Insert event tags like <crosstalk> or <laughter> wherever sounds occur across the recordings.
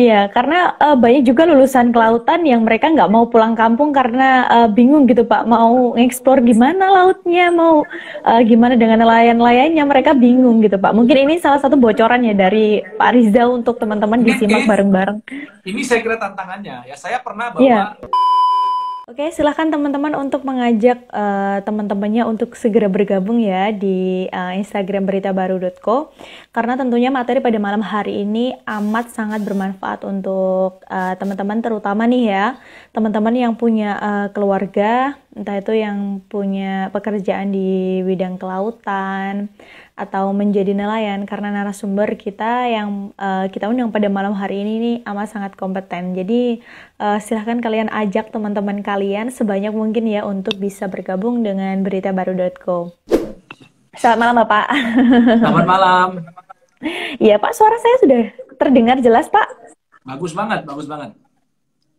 Iya, karena uh, banyak juga lulusan kelautan yang mereka nggak mau pulang kampung karena uh, bingung gitu Pak, mau ngeksplor gimana lautnya, mau uh, gimana dengan nelayan-nelayannya, mereka bingung gitu Pak. Mungkin ini salah satu bocoran ya dari Pak Riza untuk teman-teman disimak bareng-bareng. Ini saya kira tantangannya ya. Saya pernah bawa yeah. Oke, silahkan teman-teman untuk mengajak uh, teman-temannya untuk segera bergabung ya di uh, Instagram beritabaru.co karena tentunya materi pada malam hari ini amat sangat bermanfaat untuk uh, teman-teman terutama nih ya teman-teman yang punya uh, keluarga entah itu yang punya pekerjaan di bidang kelautan atau menjadi nelayan karena narasumber kita yang uh, kita undang pada malam hari ini nih amat sangat kompeten. Jadi uh, silahkan kalian ajak teman-teman kalian sebanyak mungkin ya untuk bisa bergabung dengan beritabaru.co. Selamat malam Bapak. Selamat malam. Iya Pak, suara saya sudah terdengar jelas Pak. Bagus banget, bagus banget.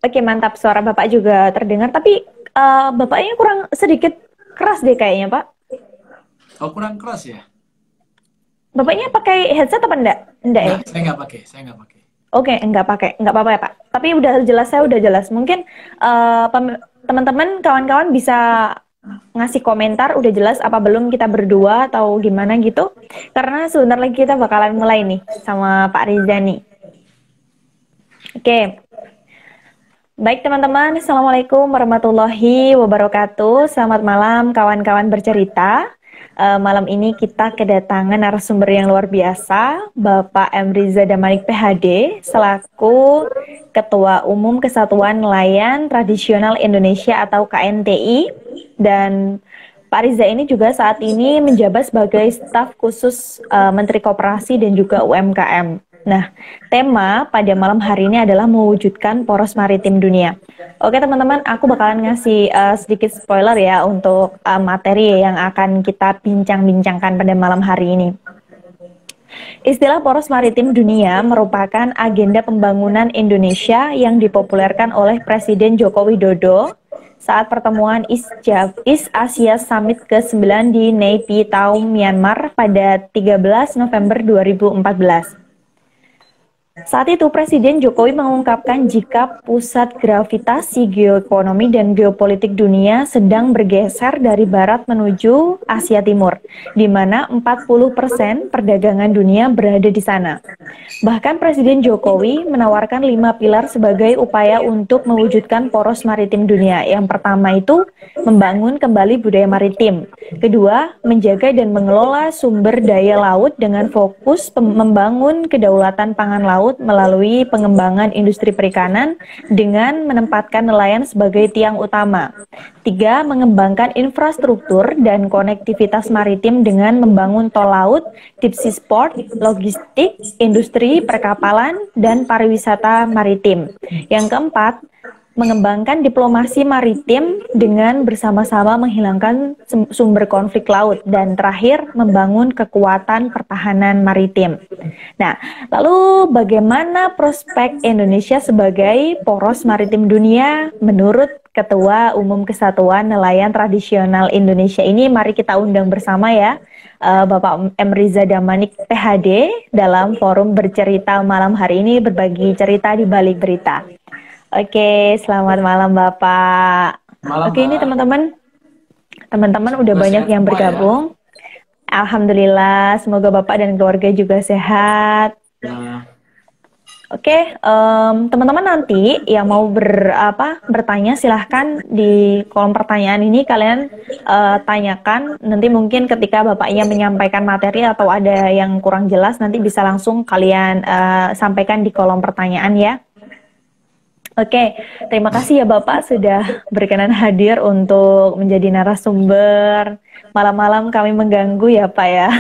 Oke mantap, suara Bapak juga terdengar. Tapi uh, Bapaknya kurang sedikit keras deh kayaknya Pak. Oh kurang keras ya? Bapaknya pakai headset apa enggak? Enggak ya? Saya enggak pakai, saya enggak pakai. Oke, okay, enggak pakai, enggak apa-apa ya Pak. Tapi udah jelas, saya udah jelas. Mungkin uh, teman-teman, kawan-kawan bisa ngasih komentar udah jelas apa belum kita berdua atau gimana gitu. Karena sebentar lagi kita bakalan mulai nih sama Pak Riza nih. Oke. Okay. Baik teman-teman, Assalamualaikum warahmatullahi wabarakatuh. Selamat malam kawan-kawan bercerita. Uh, malam ini kita kedatangan narasumber yang luar biasa, Bapak M. Riza Damanik PhD, selaku Ketua Umum Kesatuan Nelayan Tradisional Indonesia atau KNTI, dan Pak Riza ini juga saat ini menjabat sebagai staf khusus uh, Menteri Koperasi dan juga UMKM. Nah, tema pada malam hari ini adalah mewujudkan poros maritim dunia. Oke teman-teman, aku bakalan ngasih uh, sedikit spoiler ya untuk uh, materi yang akan kita bincang-bincangkan pada malam hari ini. Istilah poros maritim dunia merupakan agenda pembangunan Indonesia yang dipopulerkan oleh Presiden Joko Widodo saat pertemuan East Asia Summit ke-9 di Nay Pyi Taw, Myanmar pada 13 November 2014. Saat itu Presiden Jokowi mengungkapkan jika pusat gravitasi geoekonomi dan geopolitik dunia sedang bergeser dari barat menuju Asia Timur, di mana 40 persen perdagangan dunia berada di sana. Bahkan Presiden Jokowi menawarkan lima pilar sebagai upaya untuk mewujudkan poros maritim dunia. Yang pertama itu membangun kembali budaya maritim. Kedua, menjaga dan mengelola sumber daya laut dengan fokus membangun kedaulatan pangan laut laut melalui pengembangan industri perikanan dengan menempatkan nelayan sebagai tiang utama. Tiga, mengembangkan infrastruktur dan konektivitas maritim dengan membangun tol laut, tipsi sport, logistik, industri perkapalan, dan pariwisata maritim. Yang keempat, mengembangkan diplomasi maritim dengan bersama-sama menghilangkan sumber konflik laut dan terakhir membangun kekuatan pertahanan maritim. Nah, lalu bagaimana prospek Indonesia sebagai poros maritim dunia menurut Ketua Umum Kesatuan Nelayan Tradisional Indonesia ini mari kita undang bersama ya uh, Bapak M. Riza Damanik PhD dalam forum bercerita malam hari ini berbagi cerita di balik berita. Oke, selamat malam Bapak. Malam, Oke, ini teman-teman, teman-teman udah banyak yang ya? bergabung. Ya. Alhamdulillah, semoga Bapak dan keluarga juga sehat. Ya. Oke, um, teman-teman nanti yang mau ber, apa, bertanya silahkan di kolom pertanyaan ini kalian uh, tanyakan. Nanti mungkin ketika bapaknya menyampaikan materi atau ada yang kurang jelas nanti bisa langsung kalian uh, sampaikan di kolom pertanyaan ya. Oke, terima kasih ya Bapak sudah berkenan hadir untuk menjadi narasumber. Malam-malam kami mengganggu ya Pak ya. <laughs>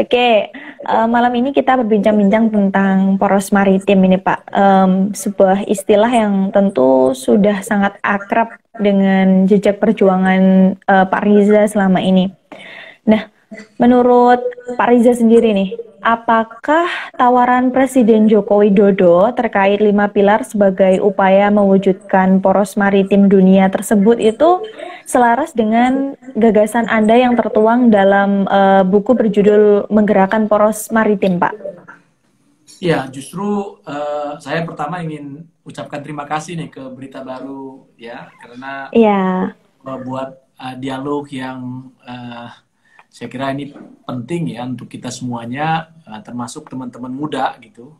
Oke, uh, malam ini kita berbincang-bincang tentang poros maritim ini Pak. Um, sebuah istilah yang tentu sudah sangat akrab dengan jejak perjuangan uh, Pak Riza selama ini. Nah, menurut Pak Riza sendiri nih, apakah tawaran Presiden Joko Widodo terkait lima pilar sebagai upaya mewujudkan poros maritim dunia tersebut itu selaras dengan gagasan Anda yang tertuang dalam uh, buku berjudul Menggerakkan Poros Maritim, Pak? Ya, justru uh, saya pertama ingin ucapkan terima kasih nih ke Berita Baru ya, karena Iya. uh, buat uh, dialog yang uh, saya kira ini penting ya untuk kita semuanya, uh, termasuk teman-teman muda gitu.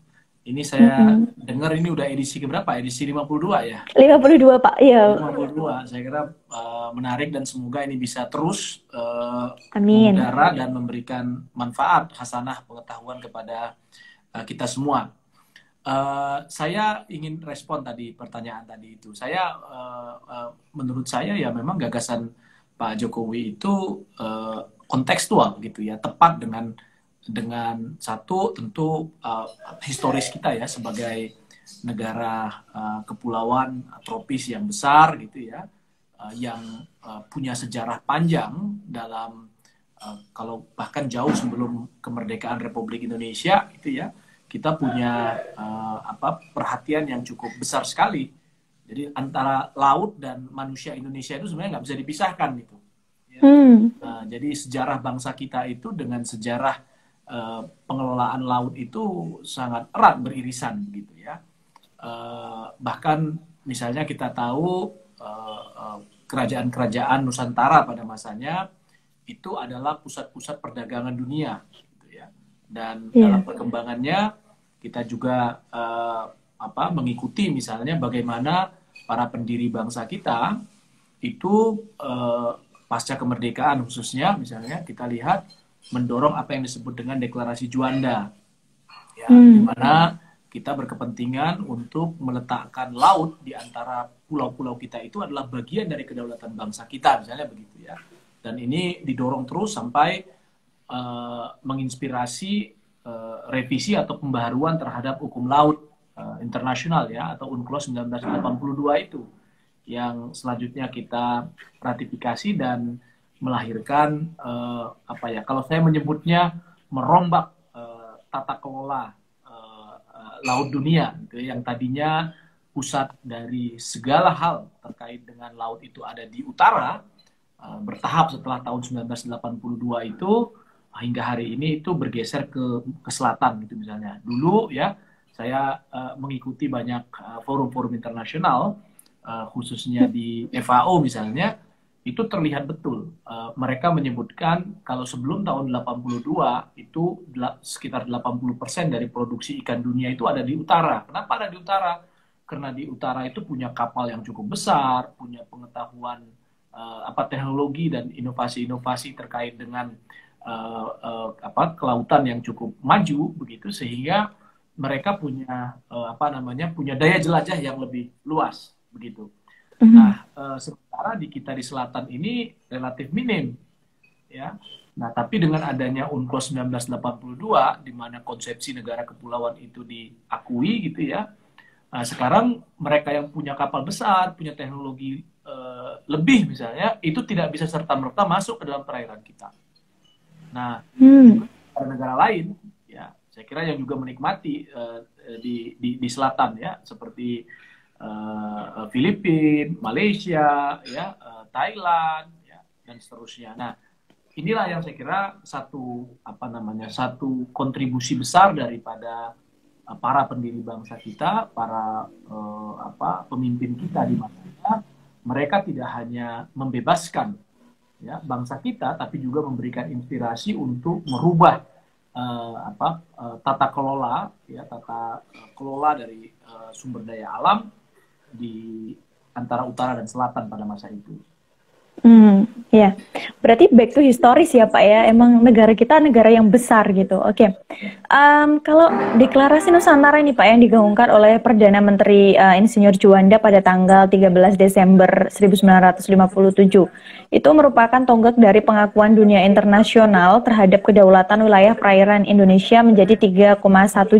Ini saya Mm-mm. dengar ini udah edisi keberapa? Edisi 52 ya? 52 Pak, iya. 52. Saya kira uh, menarik dan semoga ini bisa terus uh, Amin. mengudara dan memberikan manfaat hasanah pengetahuan kepada uh, kita semua. Uh, saya ingin respon tadi pertanyaan tadi itu. Saya uh, uh, menurut saya ya memang gagasan Pak Jokowi itu uh, kontekstual gitu ya, tepat dengan dengan satu tentu uh, historis kita ya sebagai negara uh, kepulauan tropis yang besar gitu ya, uh, yang uh, punya sejarah panjang dalam uh, kalau bahkan jauh sebelum kemerdekaan Republik Indonesia itu ya kita punya uh, apa perhatian yang cukup besar sekali. Jadi antara laut dan manusia Indonesia itu sebenarnya nggak bisa dipisahkan gitu. Ya. Hmm. Uh, jadi sejarah bangsa kita itu dengan sejarah uh, pengelolaan laut itu sangat erat beririsan gitu ya. Uh, bahkan misalnya kita tahu uh, uh, kerajaan-kerajaan Nusantara pada masanya itu adalah pusat-pusat perdagangan dunia gitu ya. Dan Iya. dalam perkembangannya kita juga uh, apa mengikuti misalnya bagaimana para pendiri bangsa kita itu uh, pasca kemerdekaan khususnya misalnya kita lihat mendorong apa yang disebut dengan deklarasi Juanda. Ya Hmm. di mana kita berkepentingan untuk meletakkan laut di antara pulau-pulau kita itu adalah bagian dari kedaulatan bangsa kita misalnya begitu ya. Dan ini didorong terus sampai uh, menginspirasi uh, revisi atau pembaharuan terhadap hukum laut uh, internasional ya atau UNCLOS 1982 itu yang selanjutnya kita ratifikasi dan melahirkan uh, apa ya kalau saya menyebutnya merombak uh, tata kelola uh, uh, laut dunia gitu ya, yang tadinya pusat dari segala hal terkait dengan laut itu ada di utara uh, bertahap setelah tahun 1982 itu hingga hari ini itu bergeser ke ke selatan gitu misalnya. Dulu ya saya uh, mengikuti banyak uh, forum-forum internasional uh, khususnya di FAO misalnya itu terlihat betul uh, mereka menyebutkan kalau sebelum tahun 82 itu sekitar 80% dari produksi ikan dunia itu ada di utara. Kenapa ada di utara? Karena di utara itu punya kapal yang cukup besar, punya pengetahuan uh, apa teknologi dan inovasi-inovasi terkait dengan uh, uh, apa kelautan yang cukup maju begitu sehingga mereka punya uh, apa namanya punya daya jelajah yang lebih luas begitu. Mhm. Nah, uh, sementara di kita di selatan ini relatif minim, ya. Nah, tapi dengan adanya UNCLOS 1982, di mana konsepsi negara kepulauan itu diakui, gitu ya. Nah, sekarang mereka yang punya kapal besar, punya teknologi uh, lebih misalnya, itu tidak bisa serta merta masuk ke dalam perairan kita. Nah, Hmm. negara lain, ya, saya kira yang juga menikmati uh, di, di di selatan, ya, seperti uh, Filipina, Malaysia, ya, uh, Thailand, ya, dan seterusnya. Nah, inilah yang saya kira satu apa namanya satu kontribusi besar daripada para pendiri bangsa kita, para uh, apa pemimpin kita di masanya, mereka tidak hanya membebaskan ya bangsa kita, tapi juga memberikan inspirasi untuk merubah uh, apa uh, tata kelola ya tata kelola dari uh, sumber daya alam di antara utara dan selatan pada masa itu. Hmm, ya. Berarti back to historis ya Pak ya. Emang negara kita negara yang besar gitu. Oke. Em, kalau deklarasi Nusantara ini Pak yang digaungkan oleh Perdana Menteri eh, Insinyur Juanda pada tanggal 13 Desember 1957 itu merupakan tonggak dari pengakuan dunia internasional terhadap kedaulatan wilayah perairan Indonesia menjadi 3,1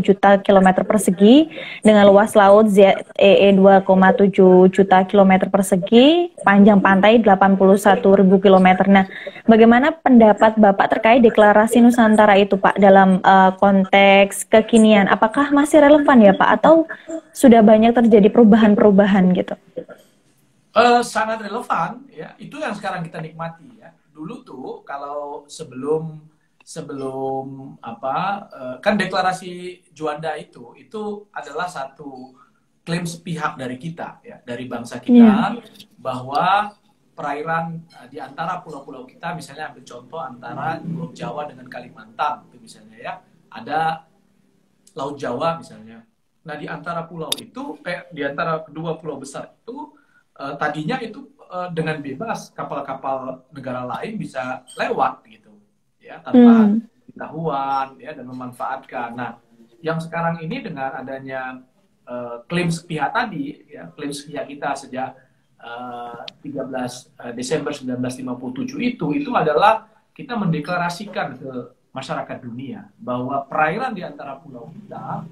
juta kilometer persegi dengan luas laut ZEE 2,7 juta kilometer persegi, panjang pantai 81 ribu kilometer. Nah, bagaimana pendapat Bapak terkait deklarasi Nusantara itu Pak dalam uh, konteks kekinian? Apakah masih relevan ya Pak atau sudah banyak terjadi perubahan-perubahan gitu? Uh, sangat relevan ya itu yang sekarang kita nikmati ya dulu tuh kalau sebelum sebelum apa uh, kan deklarasi Juanda itu itu adalah satu klaim sepihak dari kita ya dari bangsa kita yeah. bahwa perairan uh, di antara pulau-pulau kita misalnya ambil contoh antara Pulau Jawa dengan Kalimantan itu misalnya ya ada Laut Jawa misalnya nah di antara pulau itu kayak di antara kedua pulau besar itu uh, tadinya itu uh, dengan bebas kapal-kapal negara lain bisa lewat gitu ya tanpa hmm. pengetahuan ya dan memanfaatkan. Nah, yang sekarang ini dengan adanya uh, klaim sepihak tadi ya klaim sepihak kita sejak 13 Desember 1957 itu itu adalah kita mendeklarasikan ke masyarakat dunia bahwa perairan di antara pulau kita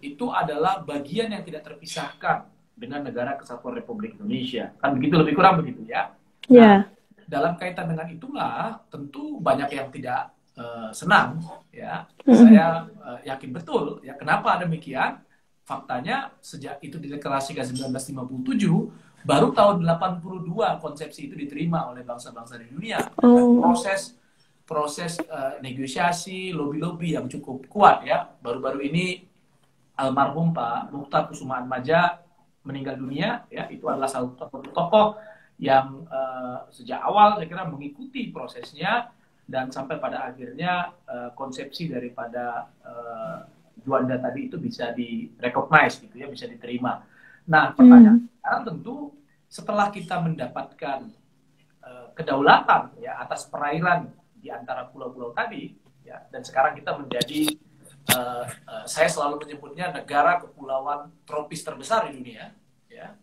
itu adalah bagian yang tidak terpisahkan dengan negara kesatuan Republik Indonesia. Kan begitu lebih kurang begitu ya. Ya. Yeah. dalam kaitan dengan itulah tentu banyak yang tidak uh, senang ya. Mm-hmm. Saya uh, yakin betul ya kenapa demikian? Faktanya sejak itu dideklarasikan 1957 baru tahun 82 konsepsi itu diterima oleh bangsa-bangsa di dunia. Oh. proses proses uh, negosiasi, lobby-lobby yang cukup kuat ya. Baru-baru ini almarhum Pak Mukhtar Kusuma Maja meninggal dunia ya itu adalah salah satu tokoh yang uh, sejak awal saya kira mengikuti prosesnya dan sampai pada akhirnya uh, konsepsi daripada uh, Juanda tadi itu bisa direcognize gitu ya bisa diterima. Nah pertanyaan hmm. Sekarang tentu setelah kita mendapatkan uh, kedaulatan ya atas perairan di antara pulau-pulau tadi ya dan sekarang kita menjadi uh, uh, saya selalu menyebutnya negara kepulauan tropis terbesar di dunia. Ya,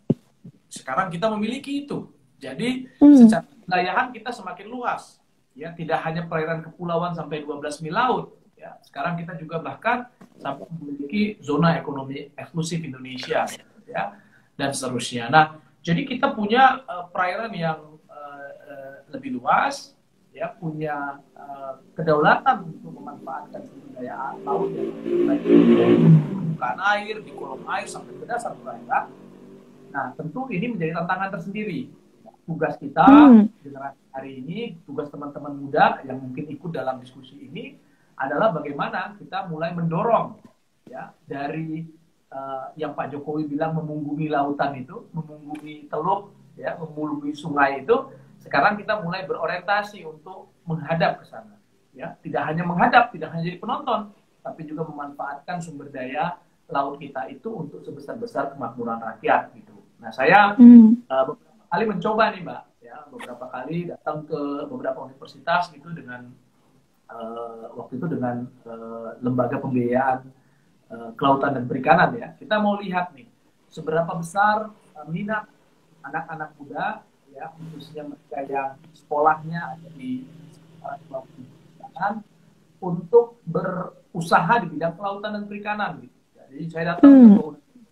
sekarang kita memiliki itu. Jadi hmm. secara wilayahan kita semakin luas. Ya, tidak hanya perairan kepulauan sampai 12 mil laut. Ya, sekarang kita juga bahkan sampai memiliki zona ekonomi eksklusif Indonesia. Ya, dan seterusnya. Nah, jadi kita punya uh, perairan yang uh, uh, lebih luas, ya punya uh, kedaulatan untuk memanfaatkan sumber daya laut yang baik di permukaan air, di kolom air sampai ke dasar perairan. Nah, tentu ini menjadi tantangan tersendiri. Tugas kita hmm. generasi hari ini, tugas teman-teman muda yang mungkin ikut dalam diskusi ini adalah bagaimana kita mulai mendorong ya dari uh, yang Pak Jokowi bilang memunggungi lautan itu, memunggungi teluk, ya, memunggungi sungai itu sekarang kita mulai berorientasi untuk menghadap ke sana. Ya, tidak hanya menghadap, tidak hanya jadi penonton, tapi juga memanfaatkan sumber daya laut kita itu untuk sebesar-besar kemakmuran rakyat gitu. Nah, saya hmm. uh, beberapa kali mencoba nih, Mbak, ya, beberapa kali datang ke beberapa universitas gitu dengan uh, waktu itu dengan uh, lembaga pembiayaan kelautan dan perikanan ya. Kita mau lihat nih seberapa besar uh, minat anak-anak muda ya khususnya mereka yang sekolahnya ada di sekolah untuk berusaha di bidang kelautan dan perikanan gitu. Jadi saya datang hmm.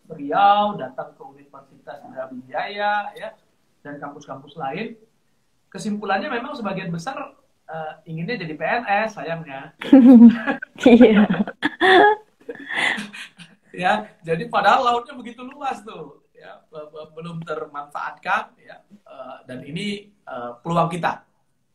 ke Riau, datang ke Universitas Indrawijaya ya dan kampus-kampus lain. Kesimpulannya memang sebagian besar uh, inginnya jadi PNS sayangnya. <laughs> Iya. <laughs> <laughs> ya, jadi padahal lautnya begitu luas tuh ya belum termanfaatkan ya uh, dan ini uh, peluang kita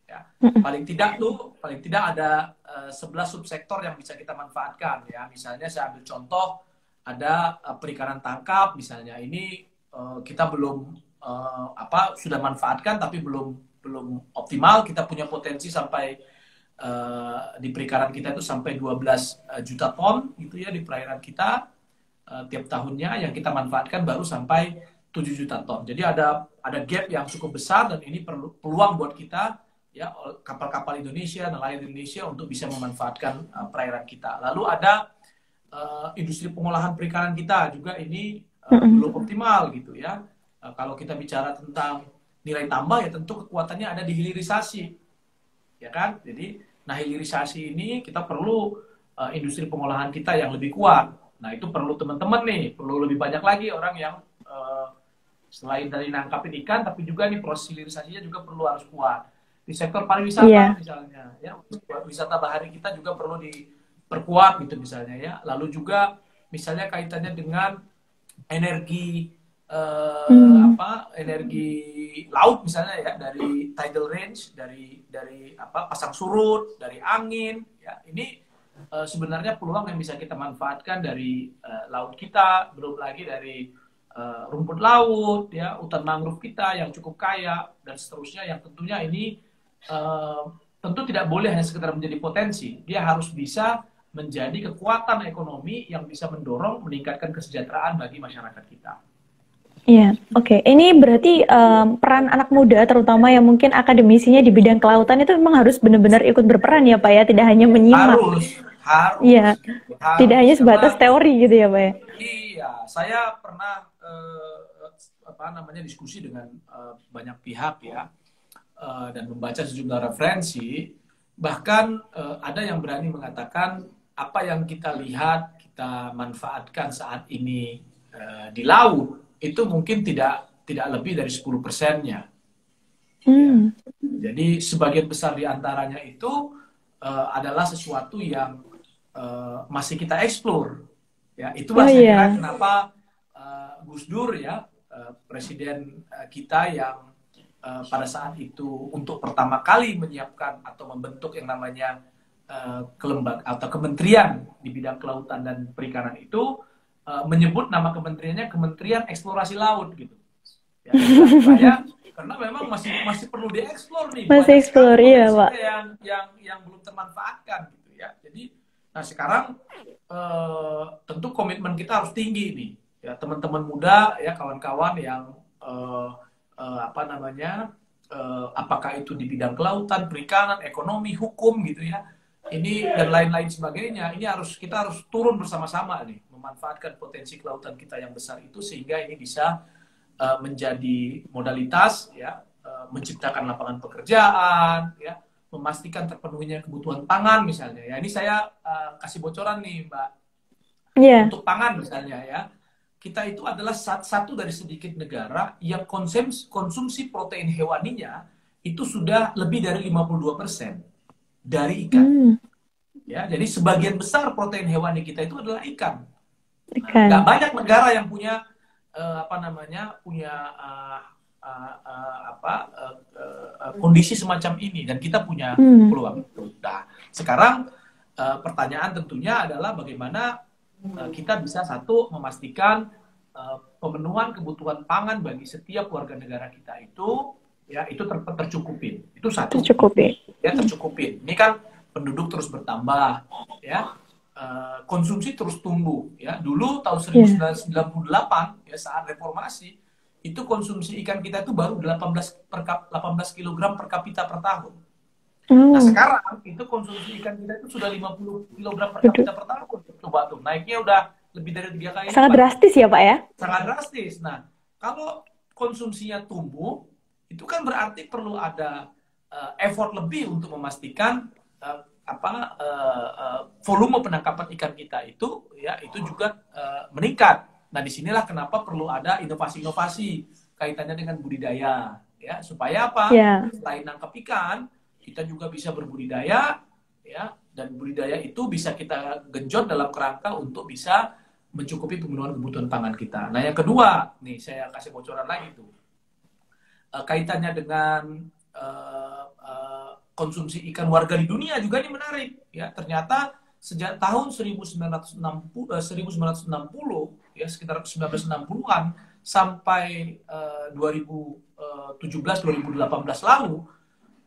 ya. Paling tidak tuh paling tidak ada uh, 11 subsektor yang bisa kita manfaatkan ya. Misalnya saya ambil contoh ada uh, perikanan tangkap misalnya ini uh, kita belum uh, apa sudah manfaatkan tapi belum belum optimal kita punya potensi sampai uh, di perikanan kita itu sampai 12 juta ton gitu ya di perairan kita uh, tiap tahunnya yang kita manfaatkan baru sampai 7 juta ton. Jadi ada ada gap yang cukup besar dan ini perlu peluang buat kita ya kapal-kapal Indonesia, nelayan Indonesia untuk bisa memanfaatkan uh, perairan kita. Lalu ada uh, industri pengolahan perikanan kita juga ini uh, belum optimal gitu ya. Uh, kalau kita bicara tentang nilai tambah ya tentu kekuatannya ada di hilirisasi. Ya kan? Jadi nah hilirisasi ini kita perlu uh, industri pengolahan kita yang lebih kuat Nah itu perlu teman-teman nih, perlu lebih banyak lagi orang yang uh, selain dari nangkapin ikan, tapi juga nih proses hilirisasinya juga perlu harus kuat. Di sektor pariwisata yeah. misalnya, ya wisata bahari kita juga perlu diperkuat gitu misalnya ya. Lalu juga misalnya kaitannya dengan energi uh, hmm. apa energi laut misalnya ya dari tidal range dari dari apa pasang surut dari angin ya ini uh, sebenarnya peluang yang bisa kita manfaatkan dari uh, laut kita belum lagi dari uh, rumput laut ya hutan mangrove kita yang cukup kaya dan seterusnya yang tentunya ini uh, tentu tidak boleh hanya sekedar menjadi potensi dia harus bisa menjadi kekuatan ekonomi yang bisa mendorong meningkatkan kesejahteraan bagi masyarakat kita. Iya, oke. Okay. Ini berarti um, peran anak muda, terutama yang mungkin akademisinya di bidang kelautan itu memang harus benar-benar ikut berperan ya Pak ya, tidak hanya menyimak. Harus, harus. Iya, harus. tidak hanya sebatas teori gitu ya Pak ya. Iya, saya pernah uh, apa namanya diskusi dengan uh, banyak pihak ya, uh, dan membaca sejumlah referensi. Bahkan uh, ada yang berani mengatakan apa yang kita lihat, kita manfaatkan saat ini uh, di laut itu mungkin tidak tidak lebih dari 10 persennya. Hmm. Ya. Jadi sebagian besar di antaranya itu uh, adalah sesuatu yang uh, masih kita explore. Ya, itulah oh, saya kira yeah. kenapa uh, Gus Dur ya uh, presiden uh, kita yang uh, pada saat itu untuk pertama kali menyiapkan atau membentuk yang namanya uh, kelembag atau kementerian di bidang kelautan dan perikanan itu uh, menyebut nama kementeriannya Kementerian Eksplorasi Laut gitu. Ya, supaya karena memang masih masih perlu dieksplor nih. Masih eksplor ya, Pak. Yang yang yang belum termanfaatkan gitu ya. Jadi nah sekarang uh, tentu komitmen kita harus tinggi nih. Ya, teman-teman muda ya kawan-kawan yang uh, uh, apa namanya uh, apakah itu di bidang kelautan, perikanan, ekonomi, hukum gitu ya. Ini dan lain-lain sebagainya. Ini harus kita harus turun bersama-sama nih memanfaatkan potensi kelautan kita yang besar itu sehingga ini bisa uh, menjadi modalitas ya uh, menciptakan lapangan pekerjaan ya memastikan terpenuhinya kebutuhan pangan misalnya ya ini saya uh, kasih bocoran nih mbak yeah. untuk pangan misalnya ya kita itu adalah satu dari sedikit negara yang konsumsi, konsumsi protein hewaninya itu sudah lebih dari 52% dari ikan. Mm. Ya, jadi sebagian besar protein hewani kita itu adalah ikan. Ikan. Gak banyak negara yang punya uh, apa namanya punya uh, uh, uh, apa uh, uh, kondisi semacam ini dan kita punya hmm. peluang itu. Nah, sekarang uh, pertanyaan tentunya adalah bagaimana uh, kita bisa satu memastikan uh, pemenuhan kebutuhan pangan bagi setiap warga negara kita itu ya itu ter tercukupin. Itu satu. Tercukupin. Ya tercukupin. Ini kan penduduk terus bertambah ya Eh, konsumsi terus tumbuh ya dulu tahun 1998 yeah. ya saat reformasi itu konsumsi ikan kita itu baru 18 per 18 kg per kapita per tahun. Mm. Nah sekarang itu konsumsi ikan kita itu sudah 50 kg per kapita per tahun. Coba tuh naiknya udah lebih dari tiga kali. Sangat lipat. drastis ya pak ya? Sangat drastis. Nah kalau konsumsinya tumbuh itu kan berarti perlu ada uh, effort lebih untuk memastikan uh, apa uh, uh, volume penangkapan ikan kita itu ya itu juga uh, meningkat. Nah di sinilah kenapa perlu ada inovasi-inovasi kaitannya dengan budidaya ya supaya apa? Yeah. Selain nangkap ikan kita juga bisa berbudidaya ya dan budidaya itu bisa kita genjot dalam kerangka untuk bisa mencukupi pemenuhan kebutuhan pangan kita. Nah yang kedua nih saya kasih bocoran lagi tuh uh, kaitannya dengan uh, konsumsi ikan warga di dunia juga ini menarik. Ya ternyata sejak tahun 1960 eh, 1960 ya sekitar 1960-an sampai eh, 2017 2018 lalu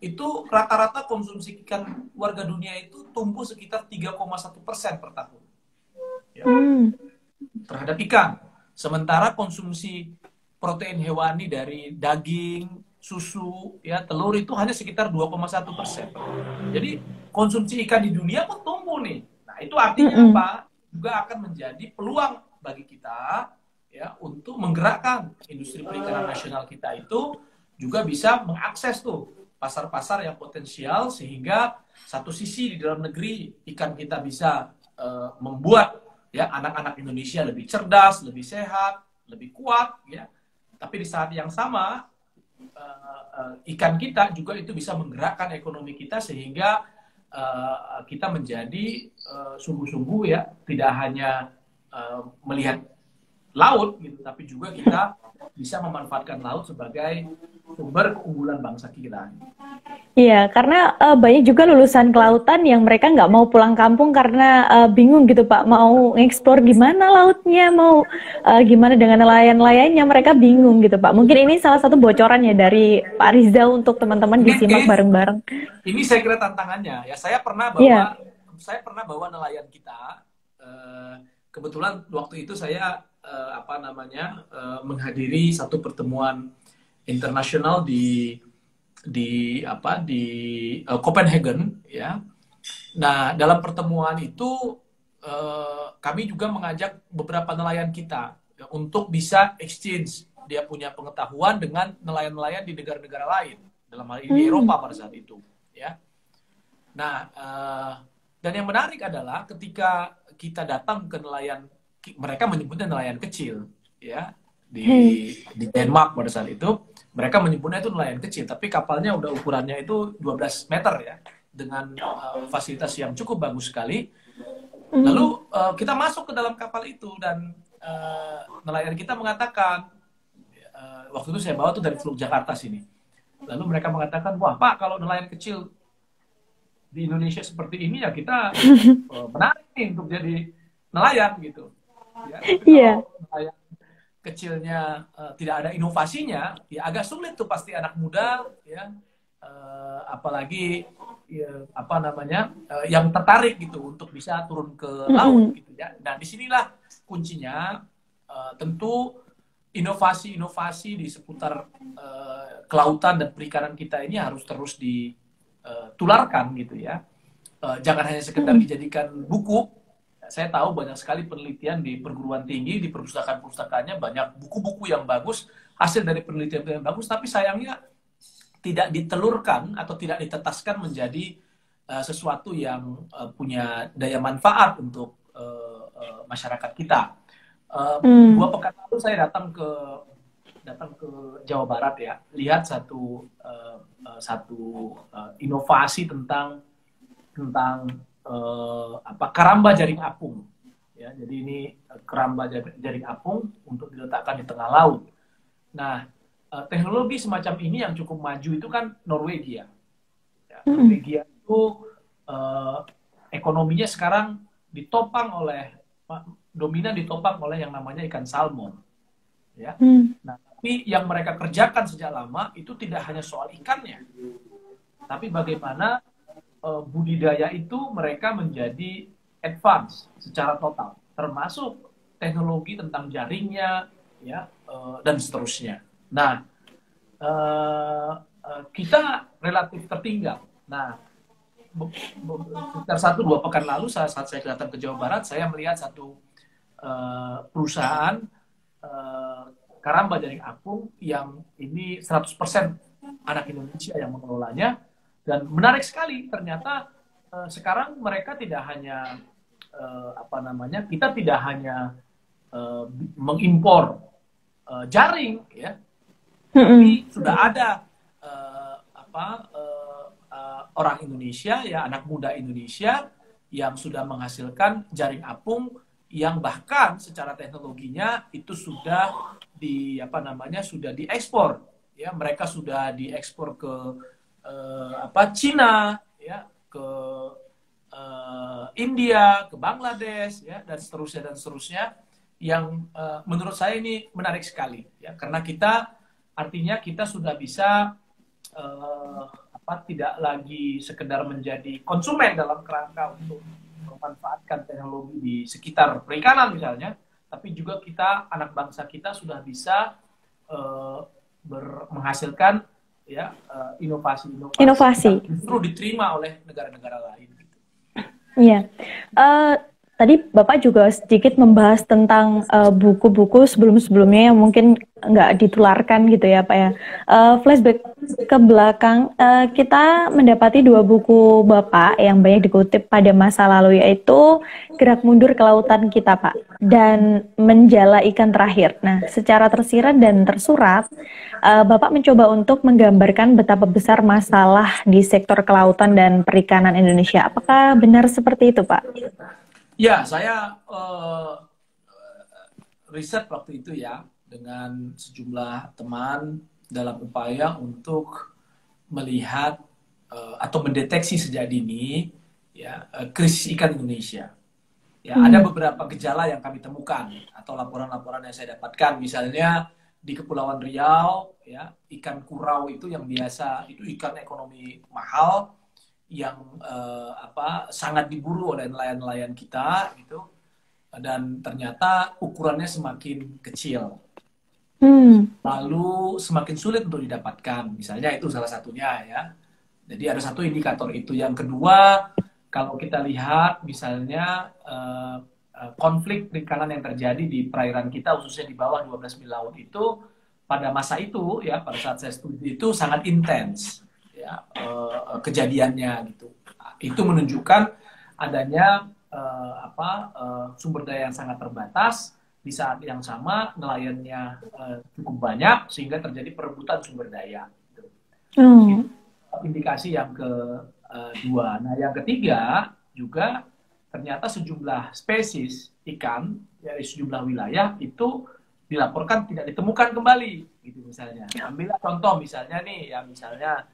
itu rata-rata konsumsi ikan warga dunia itu tumbuh sekitar 3,1 persen per tahun. Ya, hmm. terhadap ikan. Sementara konsumsi protein hewani dari daging susu, ya telur itu hanya sekitar 2,1 persen. Jadi konsumsi ikan di dunia pun tumbuh nih. Nah itu artinya mm -hmm. apa? Juga akan menjadi peluang bagi kita ya untuk menggerakkan industri perikanan nasional kita itu juga bisa mengakses tuh pasar-pasar yang potensial sehingga satu sisi di dalam negeri ikan kita bisa uh, membuat ya anak-anak Indonesia lebih cerdas, lebih sehat, lebih kuat ya. Tapi di saat yang sama uh, ikan kita juga itu bisa menggerakkan ekonomi kita sehingga uh, kita menjadi sungguh-sungguh uh, ya tidak hanya melihat laut gitu tapi juga kita bisa memanfaatkan laut sebagai sumber keunggulan bangsa kita. Iya, karena uh, banyak juga lulusan kelautan yang mereka nggak mau pulang kampung karena uh, bingung gitu Pak, mau ngeksplor gimana lautnya, mau uh, gimana dengan nelayan-nelayannya, mereka bingung gitu Pak. Mungkin ini salah satu bocoran ya dari Pak Rizal untuk teman-teman disimak bareng-bareng. Ini saya kira tantangannya ya. Saya pernah bawa, yeah. saya pernah bawa nelayan kita. Uh, kebetulan waktu itu saya uh, apa namanya uh, menghadiri satu pertemuan internasional di di apa di uh, Copenhagen ya. Nah, dalam pertemuan itu uh, kami juga mengajak beberapa nelayan kita ya, untuk bisa exchange dia punya pengetahuan dengan nelayan-nelayan di negara-negara lain dalam hal ini hmm. Eropa pada saat itu ya. Nah, uh, dan yang menarik adalah ketika kita datang ke nelayan mereka menyebutnya nelayan kecil ya di hmm. di Denmark pada saat itu mereka menyebutnya itu nelayan kecil tapi kapalnya udah ukurannya itu 12 meter ya dengan uh, fasilitas yang cukup bagus sekali hmm. lalu uh, kita masuk ke dalam kapal itu dan uh, nelayan kita mengatakan uh, waktu itu saya bawa tuh dari Teluk Jakarta sini lalu mereka mengatakan wah pak kalau nelayan kecil di Indonesia seperti ini ya kita uh, <laughs> menarik nih untuk jadi nelayan gitu ya yeah. nelayan kecilnya uh, tidak ada inovasinya, ya agak sulit tuh pasti anak muda, ya, uh, apalagi ya, apa namanya uh, yang tertarik gitu untuk bisa turun ke laut mm -hmm. gitu ya. Dan di sinilah kuncinya uh, tentu inovasi-inovasi di seputar uh, kelautan dan perikanan kita ini harus terus ditularkan gitu ya. Uh, jangan hanya sekedar dijadikan buku saya tahu banyak sekali penelitian di perguruan tinggi, di perpustakaan-perpustakaannya banyak buku-buku yang bagus, hasil dari penelitian yang bagus, tapi sayangnya tidak ditelurkan atau tidak ditetaskan menjadi uh, sesuatu yang uh, punya daya manfaat untuk uh, uh, masyarakat kita. Uh, hmm. Dua pekan lalu saya datang ke datang ke Jawa Barat ya, lihat satu uh, uh, satu uh, inovasi tentang tentang uh, apa karamba jaring apung. Ya, jadi ini uh, keramba jaring apung untuk diletakkan di tengah laut. Nah, uh, teknologi semacam ini yang cukup maju itu kan Norwegia. Ya, hmm. Norwegia itu uh, ekonominya sekarang ditopang oleh dominan ditopang oleh yang namanya ikan salmon. Ya. Hmm. Nah, tapi yang mereka kerjakan sejak lama itu tidak hanya soal ikannya, tapi bagaimana uh, budidaya itu mereka menjadi advance secara total, termasuk teknologi tentang jaringnya, ya uh, dan seterusnya. Nah, uh, uh, kita relatif tertinggal. Nah, sekitar satu dua pekan lalu saat, saya datang ke Jawa Barat, saya melihat satu uh, perusahaan uh, karamba jaring apung yang ini 100% anak Indonesia yang mengelolanya dan menarik sekali ternyata uh, sekarang mereka tidak hanya uh, apa namanya kita tidak hanya uh, mengimpor uh, jaring ya, tapi sudah ada uh, apa uh, uh, orang Indonesia ya anak muda Indonesia yang sudah menghasilkan jaring apung yang bahkan secara teknologinya itu sudah di apa namanya sudah diekspor. Ya mereka sudah diekspor ke uh, apa Cina ya ke uh, India ke Bangladesh ya dan seterusnya dan seterusnya yang uh, menurut saya ini menarik sekali ya. Karena kita artinya kita sudah bisa uh, apa tidak lagi sekedar menjadi konsumen dalam kerangka untuk memanfaatkan teknologi di sekitar perikanan misalnya tapi juga kita anak bangsa kita sudah bisa uh, ber, menghasilkan ya uh, inovasi-inovasi inovasi justru diterima oleh negara-negara lain. Iya. Uh, tadi Bapak juga sedikit membahas tentang uh, buku-buku sebelum-sebelumnya yang mungkin nggak ditularkan gitu ya Pak ya. Uh, flashback ke belakang, uh, kita mendapati dua buku Bapak yang banyak dikutip pada masa lalu yaitu Gerak Mundur ke Lautan Kita Pak dan Menjala Ikan Terakhir. Nah, secara tersirat dan tersurat, uh, Bapak mencoba untuk menggambarkan betapa besar masalah di sektor kelautan dan perikanan Indonesia. Apakah benar seperti itu Pak? Ya, saya uh, riset waktu itu ya dengan sejumlah teman dalam upaya untuk melihat uh, atau mendeteksi sejak dini ya uh, krisis ikan Indonesia. Ya, hmm. ada beberapa gejala yang kami temukan atau laporan-laporan yang saya dapatkan misalnya di Kepulauan Riau ya ikan kurau itu yang biasa itu ikan ekonomi mahal yang uh, apa sangat diburu oleh nelayan-nelayan kita gitu. Dan ternyata ukurannya semakin kecil. Hmm. lalu semakin sulit untuk didapatkan. Misalnya itu salah satunya ya. Jadi ada satu indikator itu. Yang kedua kalau kita lihat misalnya uh, konflik perikanan yang terjadi di perairan kita khususnya di bawah 12 mil laut itu pada masa itu ya pada saat saya studi itu sangat intens ya uh, kejadiannya gitu itu menunjukkan adanya uh, apa uh, sumber daya yang sangat terbatas di saat yang sama nelayannya uh, cukup banyak sehingga terjadi perebutan sumber daya gitu. hmm. indikasi yang ke uh, dua. Nah, yang ketiga juga ternyata sejumlah spesies ikan dari sejumlah wilayah itu dilaporkan tidak ditemukan kembali, gitu misalnya. Ambillah contoh misalnya nih, ya misalnya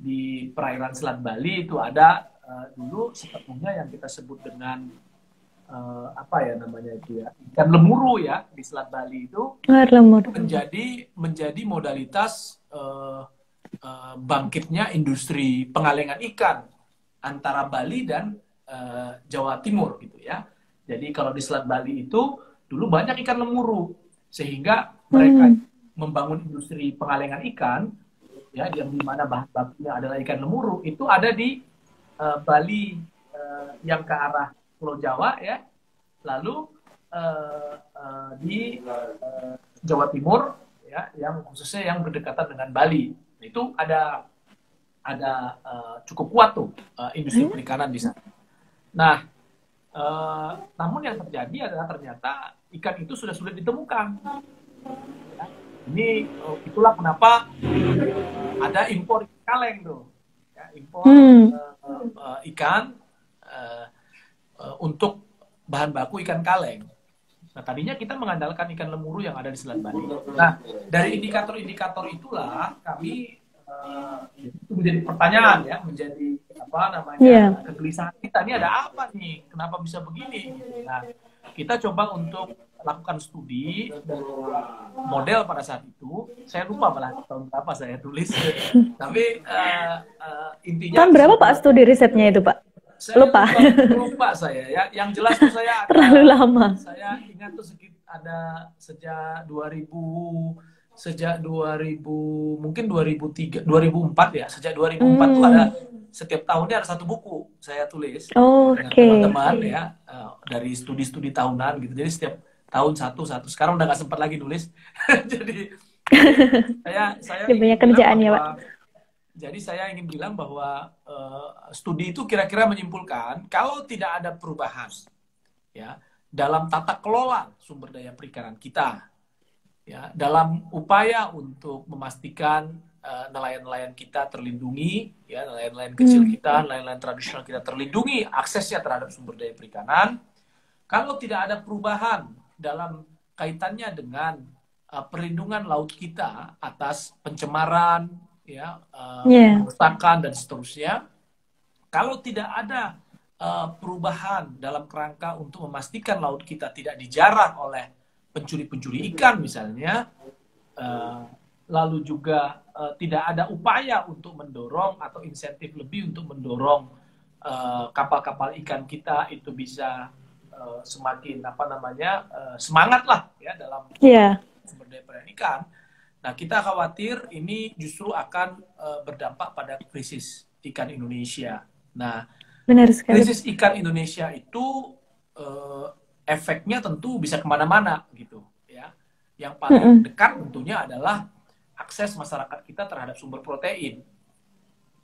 di perairan Selat Bali itu ada uh, dulu sepenuhnya yang kita sebut dengan uh, apa ya namanya itu ya ikan lemuru ya di Selat Bali itu menjadi menjadi modalitas uh, uh, bangkitnya industri pengalengan ikan antara Bali dan uh, Jawa Timur gitu ya. Jadi kalau di Selat Bali itu dulu banyak ikan lemuru sehingga mereka hmm. membangun industri pengalengan ikan ya yang di mana bahan bakunya adalah ikan lemuru itu ada di uh, Bali uh, yang ke arah Pulau Jawa ya lalu uh, uh, di uh, Jawa Timur ya yang khususnya yang berdekatan dengan Bali itu ada ada uh, cukup kuat tuh uh, industri hmm. perikanan di sana. Nah, uh, namun yang terjadi adalah ternyata ikan itu sudah sulit ditemukan. Ya. Ini uh, itulah kenapa uh, ada impor kaleng tuh, ya, impor hmm. uh, uh, ikan uh, uh, untuk bahan baku ikan kaleng. Nah, tadinya kita mengandalkan ikan lemuru yang ada di Selat Bali. Nah, dari indikator-indikator itulah kami uh, itu menjadi pertanyaan ya, menjadi apa namanya yeah. kegelisahan kita. Ini ada apa nih? Kenapa bisa begini? Nah, kita coba untuk lakukan studi model pada saat itu. Saya lupa malah tahun berapa saya tulis, <laughs> tapi uh, uh, intinya. Tahun berapa Pak studi risetnya itu Pak? Saya lupa. lupa. Lupa saya ya. Yang jelas tuh saya <laughs> terlalu lama. Saya ingat tuh sedikit ada sejak 2000 sejak 2000 mungkin 2003 2004 ya sejak 2004 hmm. tuh ada setiap tahunnya ada satu buku saya tulis oh, dengan okay. teman-teman ya uh, dari studi-studi tahunan gitu jadi setiap tahun satu satu. Sekarang udah nggak sempat lagi nulis. <laughs> Jadi <laughs> saya saya banyak kerjaan ya pak? jadi saya ingin bilang bahwa uh, studi itu kira-kira menyimpulkan kalau tidak ada perubahan ya dalam tata kelola sumber daya perikanan kita ya dalam upaya untuk memastikan uh, nelayan-nelayan kita terlindungi ya nelayan-nelayan kecil hmm. kita nelayan-nelayan tradisional kita terlindungi aksesnya terhadap sumber daya perikanan. Kalau tidak ada perubahan dalam kaitannya dengan uh, perlindungan laut kita atas pencemaran ya uh, yeah. dan seterusnya kalau tidak ada uh, perubahan dalam kerangka untuk memastikan laut kita tidak dijarah oleh pencuri-pencuri ikan misalnya, uh, lalu juga uh, tidak ada upaya untuk mendorong atau insentif lebih untuk mendorong kapal-kapal uh, ikan kita itu bisa uh, semakin apa namanya uh, semangat lah ya dalam yeah. sumber daya ikan. Nah kita khawatir ini justru akan uh, berdampak pada krisis ikan Indonesia. Nah Benar sekali. krisis ikan Indonesia itu uh, efeknya tentu bisa ke mana-mana gitu ya. Yang paling mm -hmm. dekat tentunya adalah akses masyarakat kita terhadap sumber protein.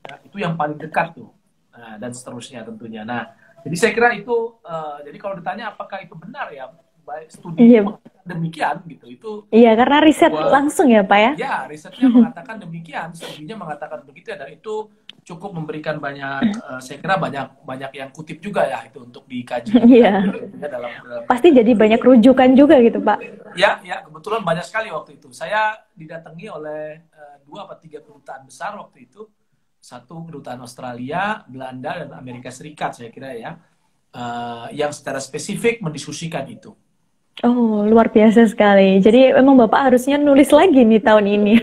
Ya, itu yang paling dekat tuh. Nah, dan seterusnya tentunya. Nah, jadi saya kira itu uh, jadi kalau ditanya apakah itu benar ya baik studi iya. demikian gitu itu iya karena riset bahwa, langsung ya pak ya ya risetnya <laughs> mengatakan demikian studinya mengatakan begitu dan itu cukup memberikan banyak uh, <laughs> saya kira banyak banyak yang kutip juga ya itu untuk dikaji Iya. ya, dalam, dalam Pasti jadi banyak rujukan juga gitu, Pak. ya ya kebetulan banyak sekali waktu itu saya didatangi oleh uh, dua atau tiga kedutaan besar waktu itu satu kedutaan Australia Belanda dan Amerika Serikat saya kira ya uh, yang secara spesifik mendiskusikan itu Oh, luar biasa sekali. Jadi memang Bapak harusnya nulis lagi nih tahun ini.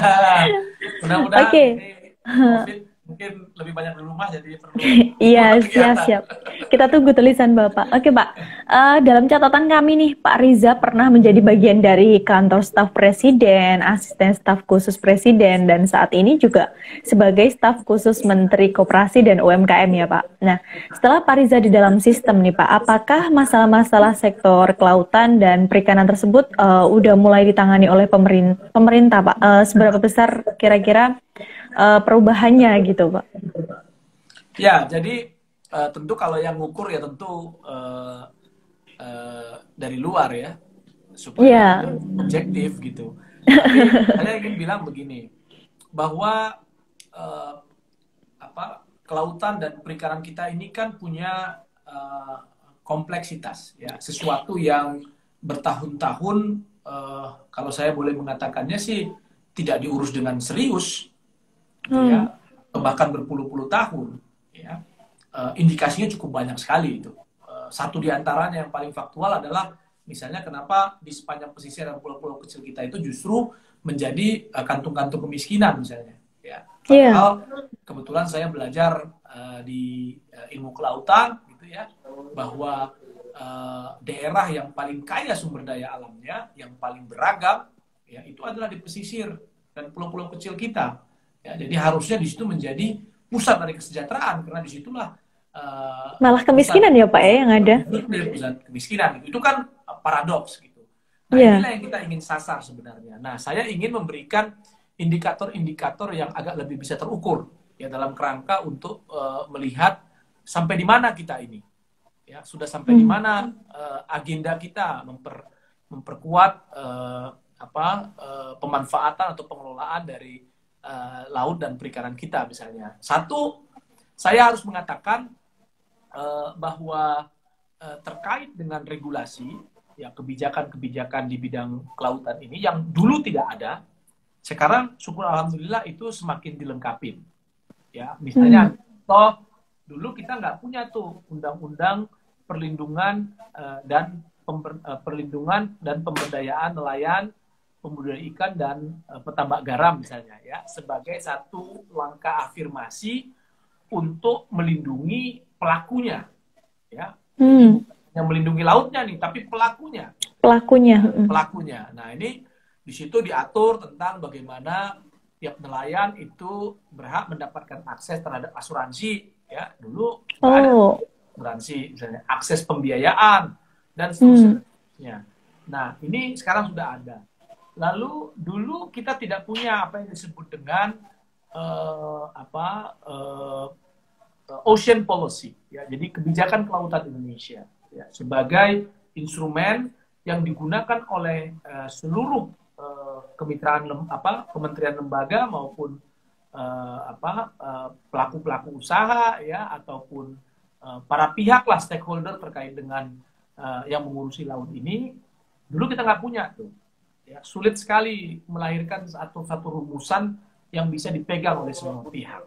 <laughs> Mudah-mudahan Oke. ini COVID mungkin lebih banyak di rumah jadi perlu <laughs> Iya, siap, siap. Kita tunggu tulisan Bapak. Oke, Pak. Eh, dalam catatan kami nih, Pak Riza pernah menjadi bagian dari kantor staf presiden, asisten staf khusus presiden, dan saat ini juga sebagai staf khusus Menteri Koperasi dan UMKM ya, Pak. Nah, setelah Pak Riza di dalam sistem nih, Pak, apakah masalah-masalah sektor kelautan dan perikanan tersebut eh, udah mulai ditangani oleh pemerin- pemerintah, Pak? Eh, seberapa besar kira-kira eh, perubahannya gitu, Pak? Ya, jadi eh, tentu kalau yang ngukur ya tentu eh, eh, dari luar ya supaya Iya. objektif gitu. <laughs> Tapi saya ingin bilang begini bahwa eh, apa kelautan dan perikanan kita ini kan punya eh, kompleksitas ya sesuatu yang bertahun-tahun eh, kalau saya boleh mengatakannya sih tidak diurus dengan serius gitu ya. Bahkan berpuluh-puluh tahun ya Eh, indikasinya cukup banyak sekali itu. Eh, satu di antaranya yang paling faktual adalah misalnya kenapa di sepanjang pesisir dan pulau-pulau kecil kita itu justru menjadi eh, kantung-kantung kemiskinan misalnya ya. Iya. Padahal kebetulan saya belajar eh, di eh, ilmu kelautan gitu ya bahwa daerah yang paling kaya sumber daya alamnya yang paling beragam ya itu adalah di pesisir dan pulau-pulau kecil kita ya jadi harusnya di situ menjadi pusat dari kesejahteraan karena di situlah eh, Malah kemiskinan ya Pak ya yang ada. dari pusat kemiskinan itu, kan uh, paradoks gitu. Nah Iya. inilah yang kita ingin sasar sebenarnya. Nah saya ingin memberikan indikator-indikator yang agak lebih bisa terukur ya dalam kerangka untuk uh, melihat sampai di mana kita ini. Ya sudah sampai di Hmm. mana uh, agenda kita memper, memperkuat uh, apa uh, pemanfaatan atau pengelolaan dari uh, laut dan perikanan kita misalnya. Satu, saya harus mengatakan eh, bahwa eh, terkait dengan regulasi ya kebijakan-kebijakan di bidang kelautan ini yang dulu tidak ada sekarang syukur alhamdulillah itu semakin dilengkapi ya misalnya toh dulu kita nggak punya tuh undang-undang perlindungan eh, dan pember- eh, perlindungan dan pemberdayaan nelayan pembudidaya ikan dan eh, petambak garam misalnya ya sebagai satu langkah afirmasi untuk melindungi pelakunya ya. Hmm, yang melindungi lautnya nih tapi pelakunya. Pelakunya. mm. pelakunya. Nah ini di situ diatur tentang bagaimana tiap nelayan itu berhak mendapatkan akses terhadap asuransi ya. Dulu nggak ada Oh, asuransi misalnya akses pembiayaan dan Hmm. seterusnya nah ini sekarang sudah ada lalu dulu kita tidak punya apa yang disebut dengan eh, apa eh, ocean policy ya. Jadi kebijakan kelautan Indonesia ya sebagai instrumen yang digunakan oleh eh, seluruh eh, kemitraan lem- apa kementerian lembaga maupun eh, apa eh, pelaku-pelaku usaha ya ataupun eh, para pihak lah stakeholder terkait dengan eh, yang mengurusi laut ini. Dulu kita nggak punya tuh ya sulit sekali melahirkan satu satu rumusan yang bisa dipegang oleh semua pihak.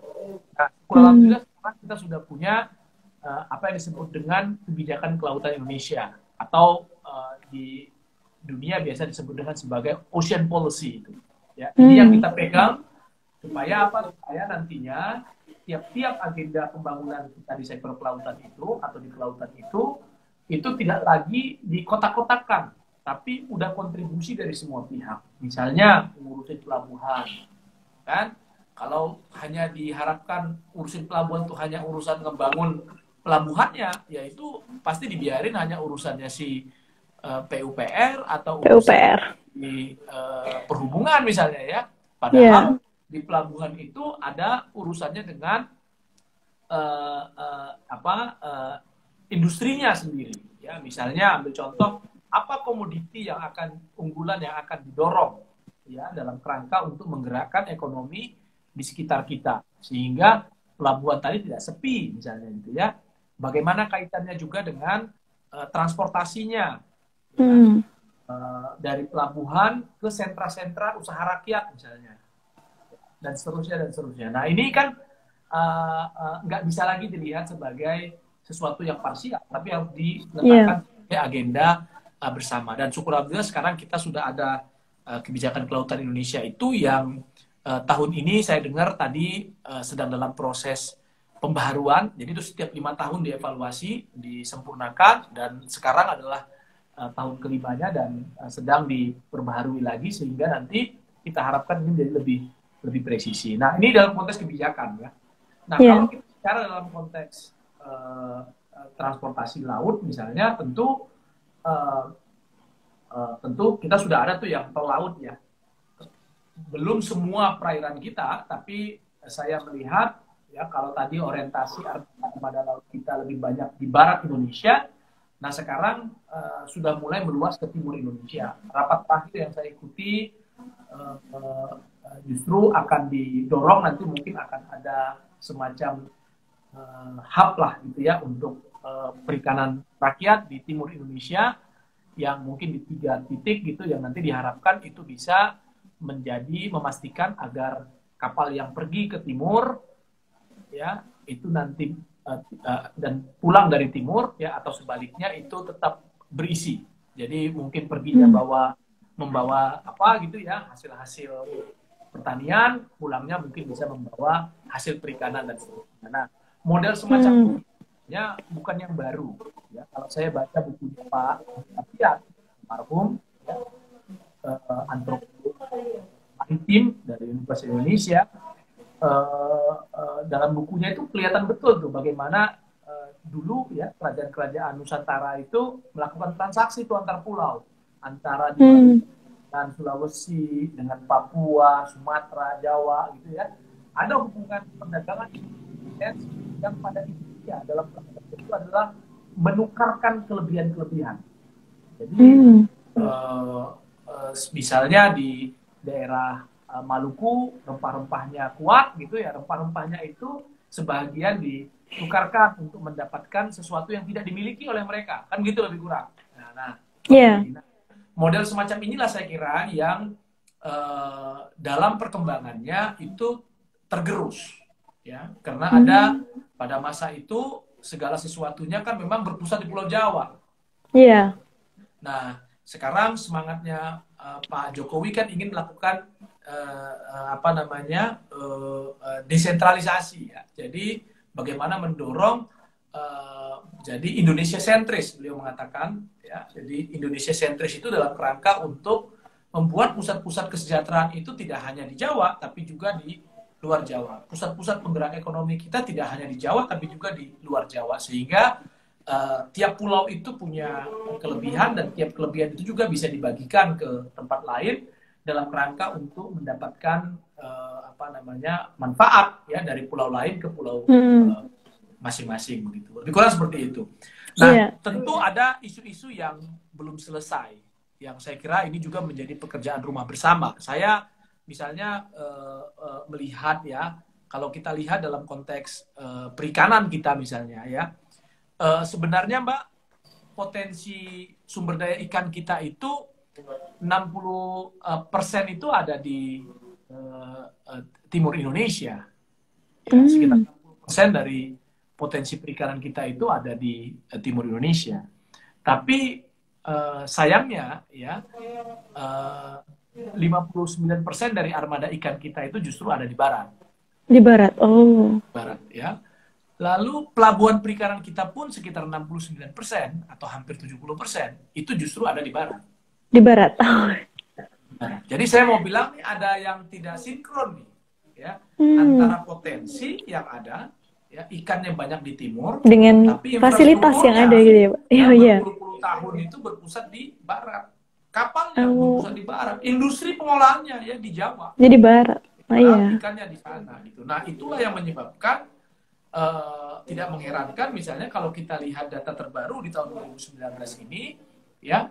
Nah, Hmm. alhamdulillah sekarang kita sudah punya eh, apa yang disebut dengan kebijakan kelautan Indonesia atau eh, di dunia biasa disebut dengan sebagai ocean policy itu. Ya, ini Hmm. yang kita pegang supaya apa? Supaya nantinya tiap-tiap agenda pembangunan kita di sektor kelautan itu atau di kelautan itu itu tidak lagi dikotak-kotakan, tapi udah kontribusi dari semua pihak. Misalnya ngurusin pelabuhan, kan? Kalau hanya diharapkan urusin pelabuhan itu hanya urusan ngebangun pelabuhannya, ya itu pasti dibiarin hanya urusannya si eh, PUPR atau urusan PUPR. di eh, perhubungan misalnya ya. Padahal di pelabuhan itu ada urusannya dengan eh, eh, apa eh, industrinya sendiri. Ya, misalnya ambil contoh apa komoditi yang akan unggulan yang akan didorong ya dalam kerangka untuk menggerakkan ekonomi di sekitar kita sehingga pelabuhan tadi tidak sepi misalnya gitu ya. Bagaimana kaitannya juga dengan uh, transportasinya ya. Hmm. uh, dari pelabuhan ke sentra-sentra usaha rakyat misalnya dan seterusnya dan seterusnya. Nah ini kan uh, uh, nggak bisa lagi dilihat sebagai sesuatu yang parsial, tapi harus diletakkan yeah. sebagai agenda uh, bersama. Dan syukur alhamdulillah sekarang kita sudah ada uh, kebijakan kelautan Indonesia itu yang uh, tahun ini saya dengar tadi uh, sedang dalam proses pembaharuan. Jadi itu setiap lima tahun dievaluasi, disempurnakan, dan sekarang adalah uh, tahun kelimanya dan uh, sedang diperbaharui lagi sehingga nanti kita harapkan ini menjadi lebih lebih presisi. Nah ini dalam konteks kebijakan ya. Nah yeah. kalau kita bicara dalam konteks uh, transportasi laut misalnya, tentu uh, tentu kita sudah ada tuh yang tol laut ya. Belum semua perairan kita, tapi saya melihat ya kalau tadi orientasi armada laut kita lebih banyak di barat Indonesia, nah sekarang uh, sudah mulai meluas ke timur Indonesia. Rapat terakhir yang saya ikuti uh, uh, justru akan didorong nanti mungkin akan ada semacam uh, hub lah gitu ya untuk uh, perikanan rakyat di timur Indonesia yang mungkin di tiga titik gitu yang nanti diharapkan itu bisa menjadi memastikan agar kapal yang pergi ke timur ya itu nanti uh, uh, dan pulang dari timur ya atau sebaliknya itu tetap berisi jadi mungkin perginya hmm. bawa membawa apa gitu ya hasil-hasil pertanian, pulangnya mungkin bisa membawa hasil perikanan dan sebagainya. Nah, model semacam hmm. Ini ya bukan yang baru. Ya, kalau saya baca buku Pak Afiat, marhum, ya, uh, antropolog maritim dari Universitas Indonesia, uh, uh, dalam bukunya itu kelihatan betul tuh bagaimana uh, dulu ya kerajaan-kerajaan Nusantara itu melakukan transaksi itu antar pulau, antara di hmm dengan Sulawesi, dengan Papua, Sumatera, Jawa gitu ya. Ada hubungan perdagangan yang pada intinya dalam itu adalah menukarkan kelebihan-kelebihan. Jadi hmm. uh, uh, misalnya di daerah uh, Maluku rempah-rempahnya kuat gitu ya, rempah-rempahnya itu sebagian ditukarkan untuk mendapatkan sesuatu yang tidak dimiliki oleh mereka, kan gitu lebih kurang. Nah, nah yeah model semacam inilah saya kira yang uh, dalam perkembangannya itu tergerus ya karena hmm. ada pada masa itu segala sesuatunya kan memang berpusat di Pulau Jawa. Iya. Yeah. Nah sekarang semangatnya uh, Pak Jokowi kan ingin melakukan uh, uh, apa namanya uh, uh, desentralisasi ya. Jadi bagaimana mendorong uh, jadi Indonesia sentris beliau mengatakan ya jadi Indonesia sentris itu dalam kerangka untuk membuat pusat-pusat kesejahteraan itu tidak hanya di Jawa tapi juga di luar Jawa pusat-pusat penggerak ekonomi kita tidak hanya di Jawa tapi juga di luar Jawa sehingga uh, tiap pulau itu punya kelebihan dan tiap kelebihan itu juga bisa dibagikan ke tempat lain dalam rangka untuk mendapatkan uh, apa namanya manfaat ya dari pulau lain ke pulau hmm. uh, masing-masing begitu lebih kurang seperti itu Nah, yeah. tentu ada isu-isu yang belum selesai, yang saya kira ini juga menjadi pekerjaan rumah bersama. Saya misalnya uh, uh, melihat ya, kalau kita lihat dalam konteks uh, perikanan kita misalnya ya, uh, sebenarnya Mbak potensi sumber daya ikan kita itu 60 persen itu ada di uh, uh, timur Indonesia, ya, mm. sekitar 60 persen dari potensi perikanan kita itu ada di uh, timur Indonesia. Tapi uh, sayangnya ya uh, 59% dari armada ikan kita itu justru ada di barat. Di barat. Oh. Barat ya. Lalu pelabuhan perikanan kita pun sekitar 69% atau hampir 70% itu justru ada di barat. Di barat. Nah, jadi saya mau bilang nih ada yang tidak sinkron nih ya hmm. antara potensi yang ada ya ikan yang banyak di timur dengan tapi fasilitas yang ada gitu ya pak iya iya berpuluh tahun itu berpusat di barat kapalnya oh. di barat industri pengolahannya ya di Jawa jadi barat oh, iya. ikannya di sana gitu nah itulah yang menyebabkan uh, tidak mengherankan misalnya kalau kita lihat data terbaru di tahun 2019 ini ya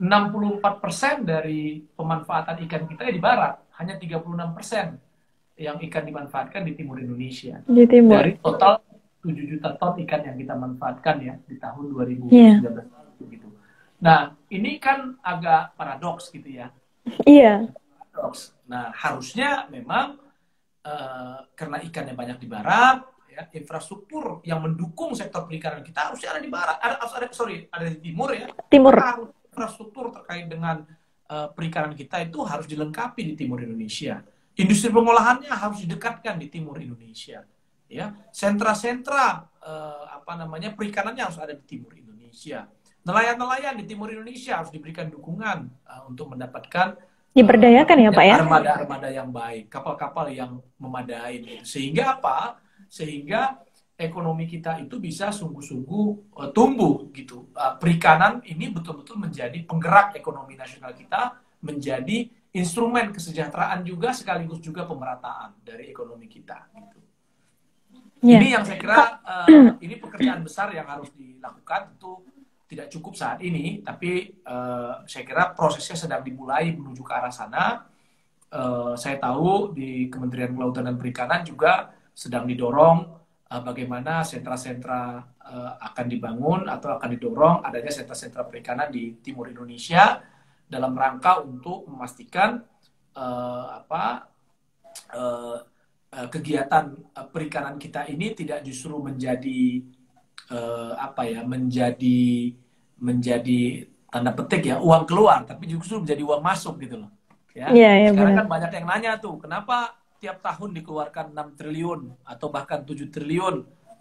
64% dari pemanfaatan ikan kita ya di barat hanya 36% yang ikan dimanfaatkan di timur Indonesia. Di timur. Dari total 7 juta ton ikan yang kita manfaatkan ya di tahun 2019 Iya. Nah, ini kan agak paradoks gitu ya. Iya. Paradoks. Nah, harusnya memang eh, karena ikannya banyak di barat, ya, infrastruktur yang mendukung sektor perikanan kita harusnya ada di barat, ada, harus ada sorry, ada di timur ya. Timur. Infrastruktur terkait dengan eh, perikanan kita itu harus dilengkapi di timur Indonesia. Industri pengolahannya harus didekatkan di timur Indonesia. Ya, sentra-sentra eh, apa namanya perikanannya harus ada di timur Indonesia. Nelayan-nelayan di timur Indonesia harus diberikan dukungan eh, untuk mendapatkan Diberdayakan ya, Pak ya? Armada-armada yang baik, kapal-kapal yang memadai. gitu. Sehingga apa? Sehingga ekonomi kita itu bisa sungguh-sungguh uh, tumbuh gitu. Uh, perikanan ini betul-betul menjadi penggerak ekonomi nasional kita, menjadi instrumen kesejahteraan juga sekaligus juga pemerataan dari ekonomi kita. Gitu. Iya. Ini yang saya kira uh, <clears throat> ini pekerjaan besar yang harus dilakukan itu tidak cukup saat ini, tapi uh, saya kira prosesnya sedang dimulai menuju ke arah sana. Uh, saya tahu di Kementerian Kelautan dan Perikanan juga sedang didorong uh, bagaimana sentra-sentra uh, akan dibangun atau akan didorong adanya sentra-sentra perikanan di timur Indonesia dalam rangka untuk memastikan uh, apa uh, kegiatan perikanan kita ini tidak justru menjadi uh, apa ya menjadi menjadi tanda petik ya uang keluar tapi justru menjadi uang masuk gitu loh. Ya Iya, iya, sekarang benar. kan banyak yang nanya tuh kenapa tiap tahun dikeluarkan 6 triliun atau bahkan 7 triliun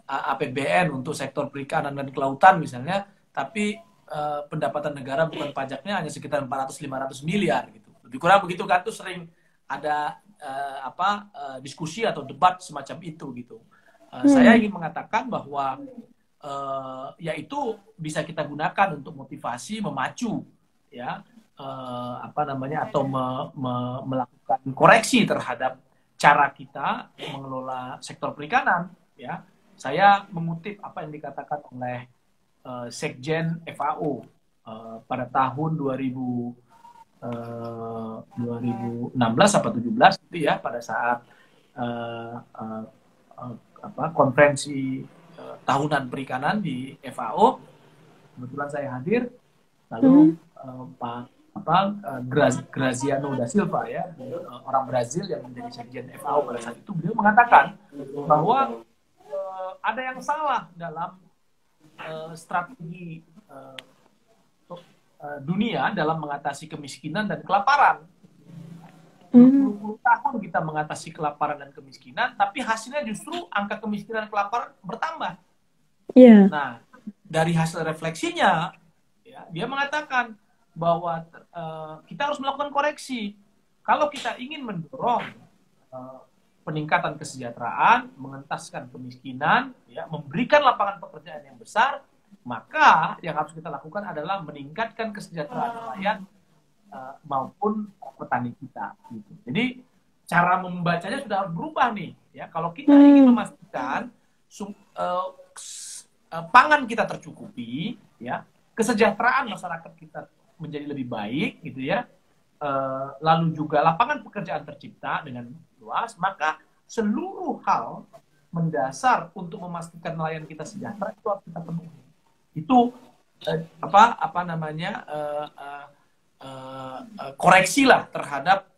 APBN untuk sektor perikanan dan kelautan misalnya tapi uh, pendapatan negara bukan pajaknya hanya sekitar 400-500 miliar gitu. Lebih kurang begitu kan tuh sering ada uh, apa uh, diskusi atau debat semacam itu gitu. Uh, saya ingin mengatakan bahwa uh, yaitu bisa kita gunakan untuk motivasi memacu ya uh, apa namanya atau me- me- melakukan koreksi terhadap cara kita mengelola sektor perikanan ya. Saya mengutip apa yang dikatakan oleh uh, Sekjen FAO uh, pada tahun 2000 uh, 2016 apa 17 itu ya pada saat uh, uh, apa konferensi tahunan perikanan di FAO kebetulan saya hadir. Lalu uh, Pak apa uh, Gra- Graziano da Silva ya uh, orang Brazil yang menjadi sekjen FAO pada saat itu. Beliau mengatakan bahwa uh, ada yang salah dalam uh, strategi uh, uh, dunia dalam mengatasi kemiskinan dan kelaparan. Hmm. 20 tahun kita mengatasi kelaparan dan kemiskinan, tapi hasilnya justru angka kemiskinan dan kelaparan bertambah. Iya. Nah, dari hasil refleksinya, ya, dia mengatakan bahwa eh, kita harus melakukan koreksi. Kalau kita ingin mendorong eh, peningkatan kesejahteraan, mengentaskan kemiskinan, ya, memberikan lapangan pekerjaan yang besar, maka yang harus kita lakukan adalah meningkatkan kesejahteraan nelayan eh, maupun petani kita. Gitu. Jadi cara membacanya sudah harus berubah nih. Ya, kalau kita Hmm. ingin memastikan sum- eh, s- eh, pangan kita tercukupi, ya, kesejahteraan masyarakat kita menjadi lebih baik, gitu ya. eh, lalu juga lapangan pekerjaan tercipta dengan luas, maka seluruh hal mendasar untuk memastikan nelayan kita sejahtera itu harus kita penuhi. Itu eh, apa apa namanya eh, eh, eh, eh, koreksi lah terhadap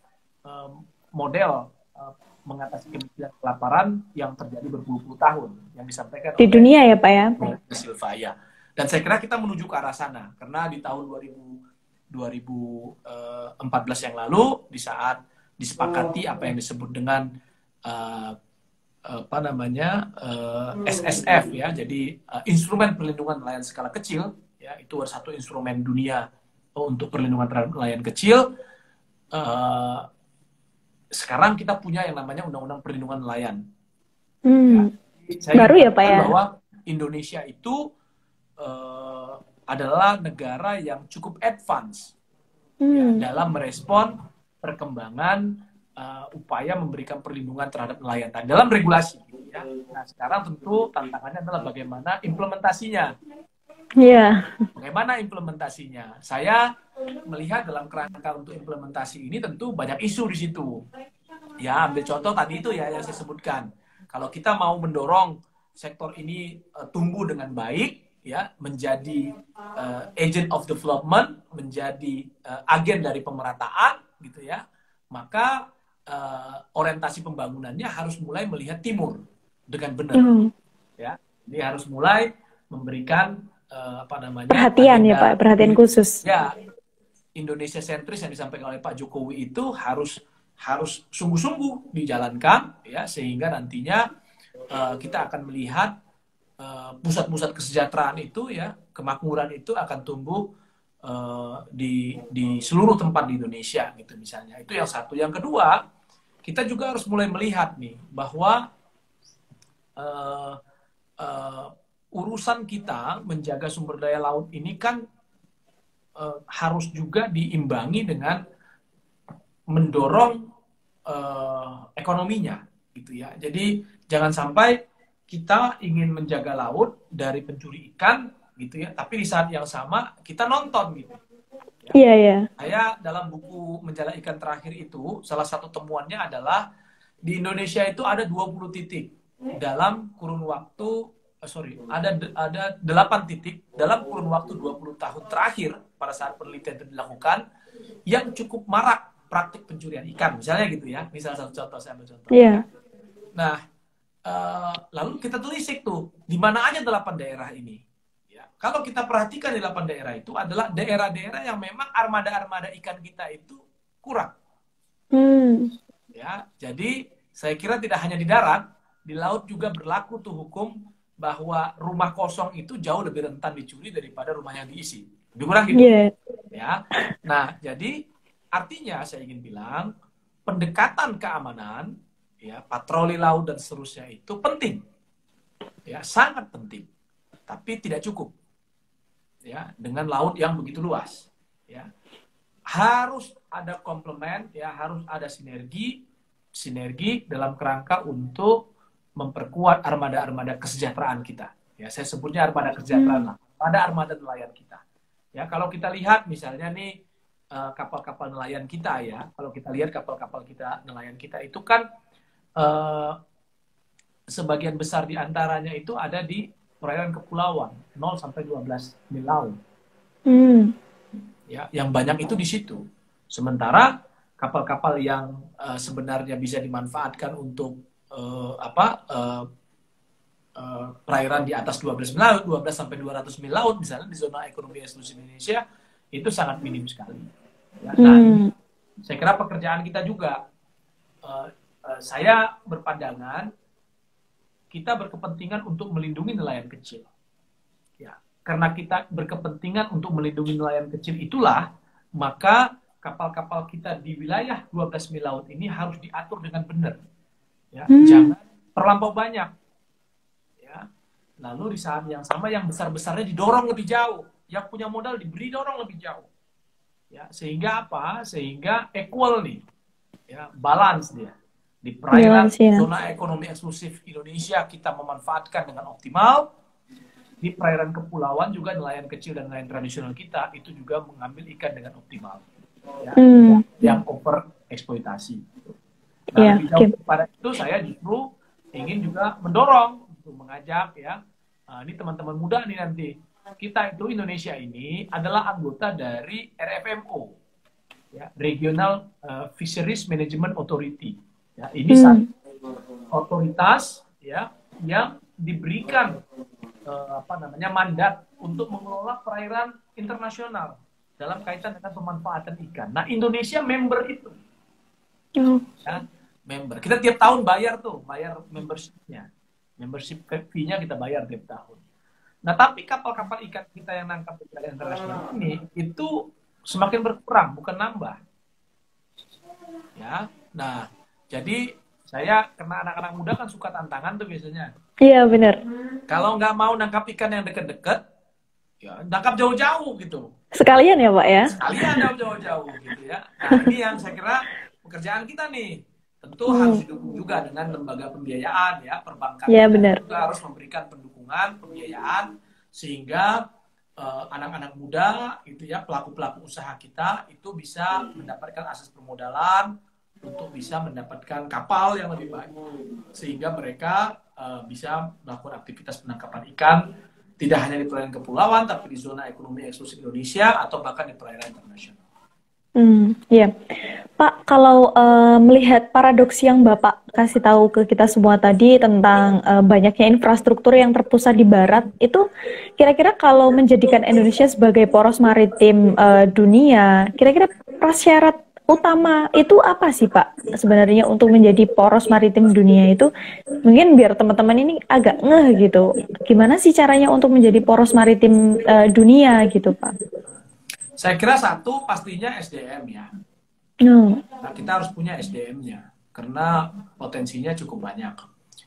eh, model eh, mengatasi kemiskinan kelaparan yang terjadi berpuluh-puluh tahun yang disampaikan Di dunia ya, Pak ya? Silva ya. Dan saya kira kita menuju ke arah sana karena di tahun 2000 2014 yang lalu di saat disepakati apa yang disebut dengan eh, apa namanya eh, SSF ya, jadi eh, instrumen perlindungan nelayan skala kecil ya itu satu instrumen dunia untuk perlindungan terhadap nelayan kecil. Eh, sekarang kita punya yang namanya Undang-Undang Perlindungan Nelayan. Hmm. Saya Baru ya, Pak, ya? Bahwa Indonesia itu eh, adalah negara yang cukup advance ya, Hmm. dalam merespon perkembangan eh, upaya memberikan perlindungan terhadap nelayan tadi dalam regulasi. Ya. Nah sekarang tentu tantangannya adalah bagaimana implementasinya. Iya. Bagaimana implementasinya? Saya melihat dalam kerangka untuk implementasi ini tentu banyak isu di situ. Ya, ambil contoh tadi itu ya yang saya sebutkan. Kalau kita mau mendorong sektor ini uh, tumbuh dengan baik, ya, menjadi uh, agent of development, menjadi uh, agen dari pemerataan, gitu ya, maka uh, orientasi pembangunannya harus mulai melihat timur dengan benar, mm. ya. Jadi harus mulai memberikan uh, apa namanya perhatian ya Pak, perhatian khusus. Ya, Indonesia sentris yang disampaikan oleh Pak Jokowi itu harus harus sungguh-sungguh dijalankan ya sehingga nantinya uh, kita akan melihat eh, pusat-pusat uh, kesejahteraan itu ya kemakmuran itu akan tumbuh uh, di di seluruh tempat di Indonesia gitu misalnya itu yang satu yang kedua kita juga harus mulai melihat nih bahwa uh, uh, urusan kita menjaga sumber daya laut ini kan uh, harus juga diimbangi dengan mendorong uh, ekonominya gitu ya. Jadi jangan sampai kita ingin menjaga laut dari pencuri ikan gitu ya, tapi di saat yang sama kita nonton gitu. Ya. Iya, yeah, iya. Yeah. Saya dalam buku Menjala Ikan terakhir itu salah satu temuannya adalah di Indonesia itu ada 20 titik dalam kurun waktu sorry, ada ada 8 titik dalam kurun waktu 20 tahun terakhir pada saat penelitian itu dilakukan yang cukup marak praktik pencurian ikan misalnya gitu ya misal satu contoh saya ambil contoh yeah. nah uh, lalu kita telisik tuh di mana aja delapan daerah ini ya kalau kita perhatikan di delapan daerah itu adalah daerah-daerah yang memang armada-armada ikan kita itu kurang hmm. ya jadi saya kira tidak hanya di darat di laut juga berlaku tuh hukum bahwa rumah kosong itu jauh lebih rentan dicuri daripada rumah yang diisi. Lebih kurang gitu yeah. ya. Nah jadi Artinya saya ingin bilang pendekatan keamanan, ya patroli laut dan seterusnya itu penting, ya sangat penting, tapi tidak cukup, ya dengan laut yang begitu luas, ya. Harus ada komplement, ya harus ada sinergi, sinergi dalam kerangka untuk memperkuat armada-armada kesejahteraan kita. Ya, saya sebutnya armada kesejahteraan lah, pada armada nelayan kita. Ya, kalau kita lihat misalnya nih Eh, kapal-kapal nelayan kita ya. Kalau kita lihat kapal-kapal kita nelayan kita itu kan uh, sebagian besar di antaranya itu ada di perairan kepulauan 0 sampai 12 mil laut. Hmm. Ya, yang banyak itu di situ. Sementara kapal-kapal yang uh, sebenarnya bisa dimanfaatkan untuk uh, apa uh, uh, perairan di atas 12 mil laut, 12 sampai 200 mil laut misalnya di zona ekonomi eksklusif Indonesia itu sangat minim sekali. Ya, nah, hmm. saya kira pekerjaan kita juga, uh, uh, saya berpandangan kita berkepentingan untuk melindungi nelayan kecil. Ya, karena kita berkepentingan untuk melindungi nelayan kecil itulah, maka kapal-kapal kita di wilayah 12 mil laut ini harus diatur dengan benar. Ya, hmm. jangan terlampau banyak. Ya. Lalu di saat yang sama yang besar-besarnya didorong lebih jauh yang punya modal diberi dorong lebih jauh. Ya, sehingga apa? Sehingga equal nih. Ya, balance dia. Di perairan ya. zona ekonomi eksklusif Indonesia kita memanfaatkan dengan optimal. Di perairan kepulauan juga nelayan kecil dan nelayan tradisional kita itu juga mengambil ikan dengan optimal. Ya, hmm. yang over eksploitasi. Nah, ya, okay. pada itu saya justru ingin juga mendorong untuk mengajak ya. Nah, ini teman-teman muda nih nanti kita itu Indonesia ini adalah anggota dari RFMO, ya, Regional uh, Fisheries Management Authority. Ya, ini hmm. satu otoritas ya yang diberikan uh, apa namanya mandat untuk mengelola perairan internasional dalam kaitan dengan pemanfaatan ikan. Nah, Indonesia member itu. Hmm. Ya, member. Kita tiap tahun bayar tuh, bayar membershipnya. Membership fee-nya kita bayar tiap tahun. Nah, tapi kapal-kapal ikan kita yang nangkap di perairan internasional ini itu semakin berkurang, bukan nambah. Ya, nah, jadi saya karena anak-anak muda kan suka tantangan tuh biasanya. Iya benar. Kalau nggak mau nangkap ikan yang deket-deket, ya nangkap jauh-jauh gitu. Sekalian ya pak ya? Sekalian jauh-jauh gitu ya. Nah ini yang saya kira pekerjaan kita nih. Tentu hmm. harus didukung juga dengan lembaga pembiayaan ya, perbankan. Iya benar. Juga harus memberikan pendukung dukungan pembiayaan sehingga uh, anak-anak muda itu ya pelaku-pelaku usaha kita itu bisa mendapatkan akses permodalan untuk bisa mendapatkan kapal yang lebih baik sehingga mereka uh, bisa melakukan aktivitas penangkapan ikan tidak hanya di perairan kepulauan tapi di zona ekonomi eksklusif Indonesia atau bahkan di perairan internasional. Hmm, iya. Pak, kalau uh, melihat paradoks yang Bapak kasih tahu ke kita semua tadi tentang uh, banyaknya infrastruktur yang terpusat di barat, itu kira-kira kalau menjadikan Indonesia sebagai poros maritim uh, dunia, kira-kira prasyarat utama itu apa sih Pak sebenarnya untuk menjadi poros maritim dunia itu? Mungkin biar teman-teman ini agak ngeh gitu. Gimana sih caranya untuk menjadi poros maritim uh, dunia gitu Pak saya kira satu pastinya SDM ya. No. nah, kita harus punya SDM-nya karena potensinya cukup banyak.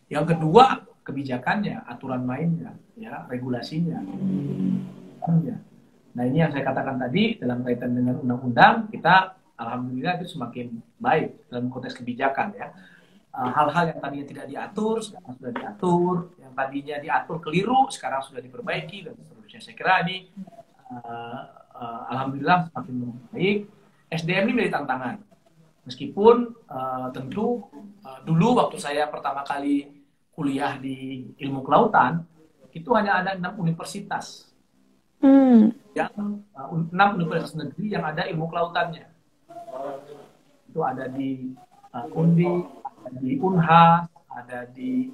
Yang kedua kebijakannya aturan mainnya ya regulasinya. Nah ini yang saya katakan tadi dalam kaitan dengan undang-undang kita alhamdulillah itu semakin baik dalam konteks kebijakan ya. Eh, hal-hal yang tadinya tidak diatur sekarang sudah diatur. Yang tadinya diatur keliru sekarang sudah diperbaiki dan seterusnya. Saya kira ini uh, uh, alhamdulillah semakin baik SDM ini menjadi tantangan meskipun uh, tentu uh, dulu waktu saya pertama kali kuliah di ilmu kelautan itu hanya ada enam universitas hmm. yang enam universitas negeri yang ada ilmu kelautannya itu ada di uh, Undi, ada di Unha, ada di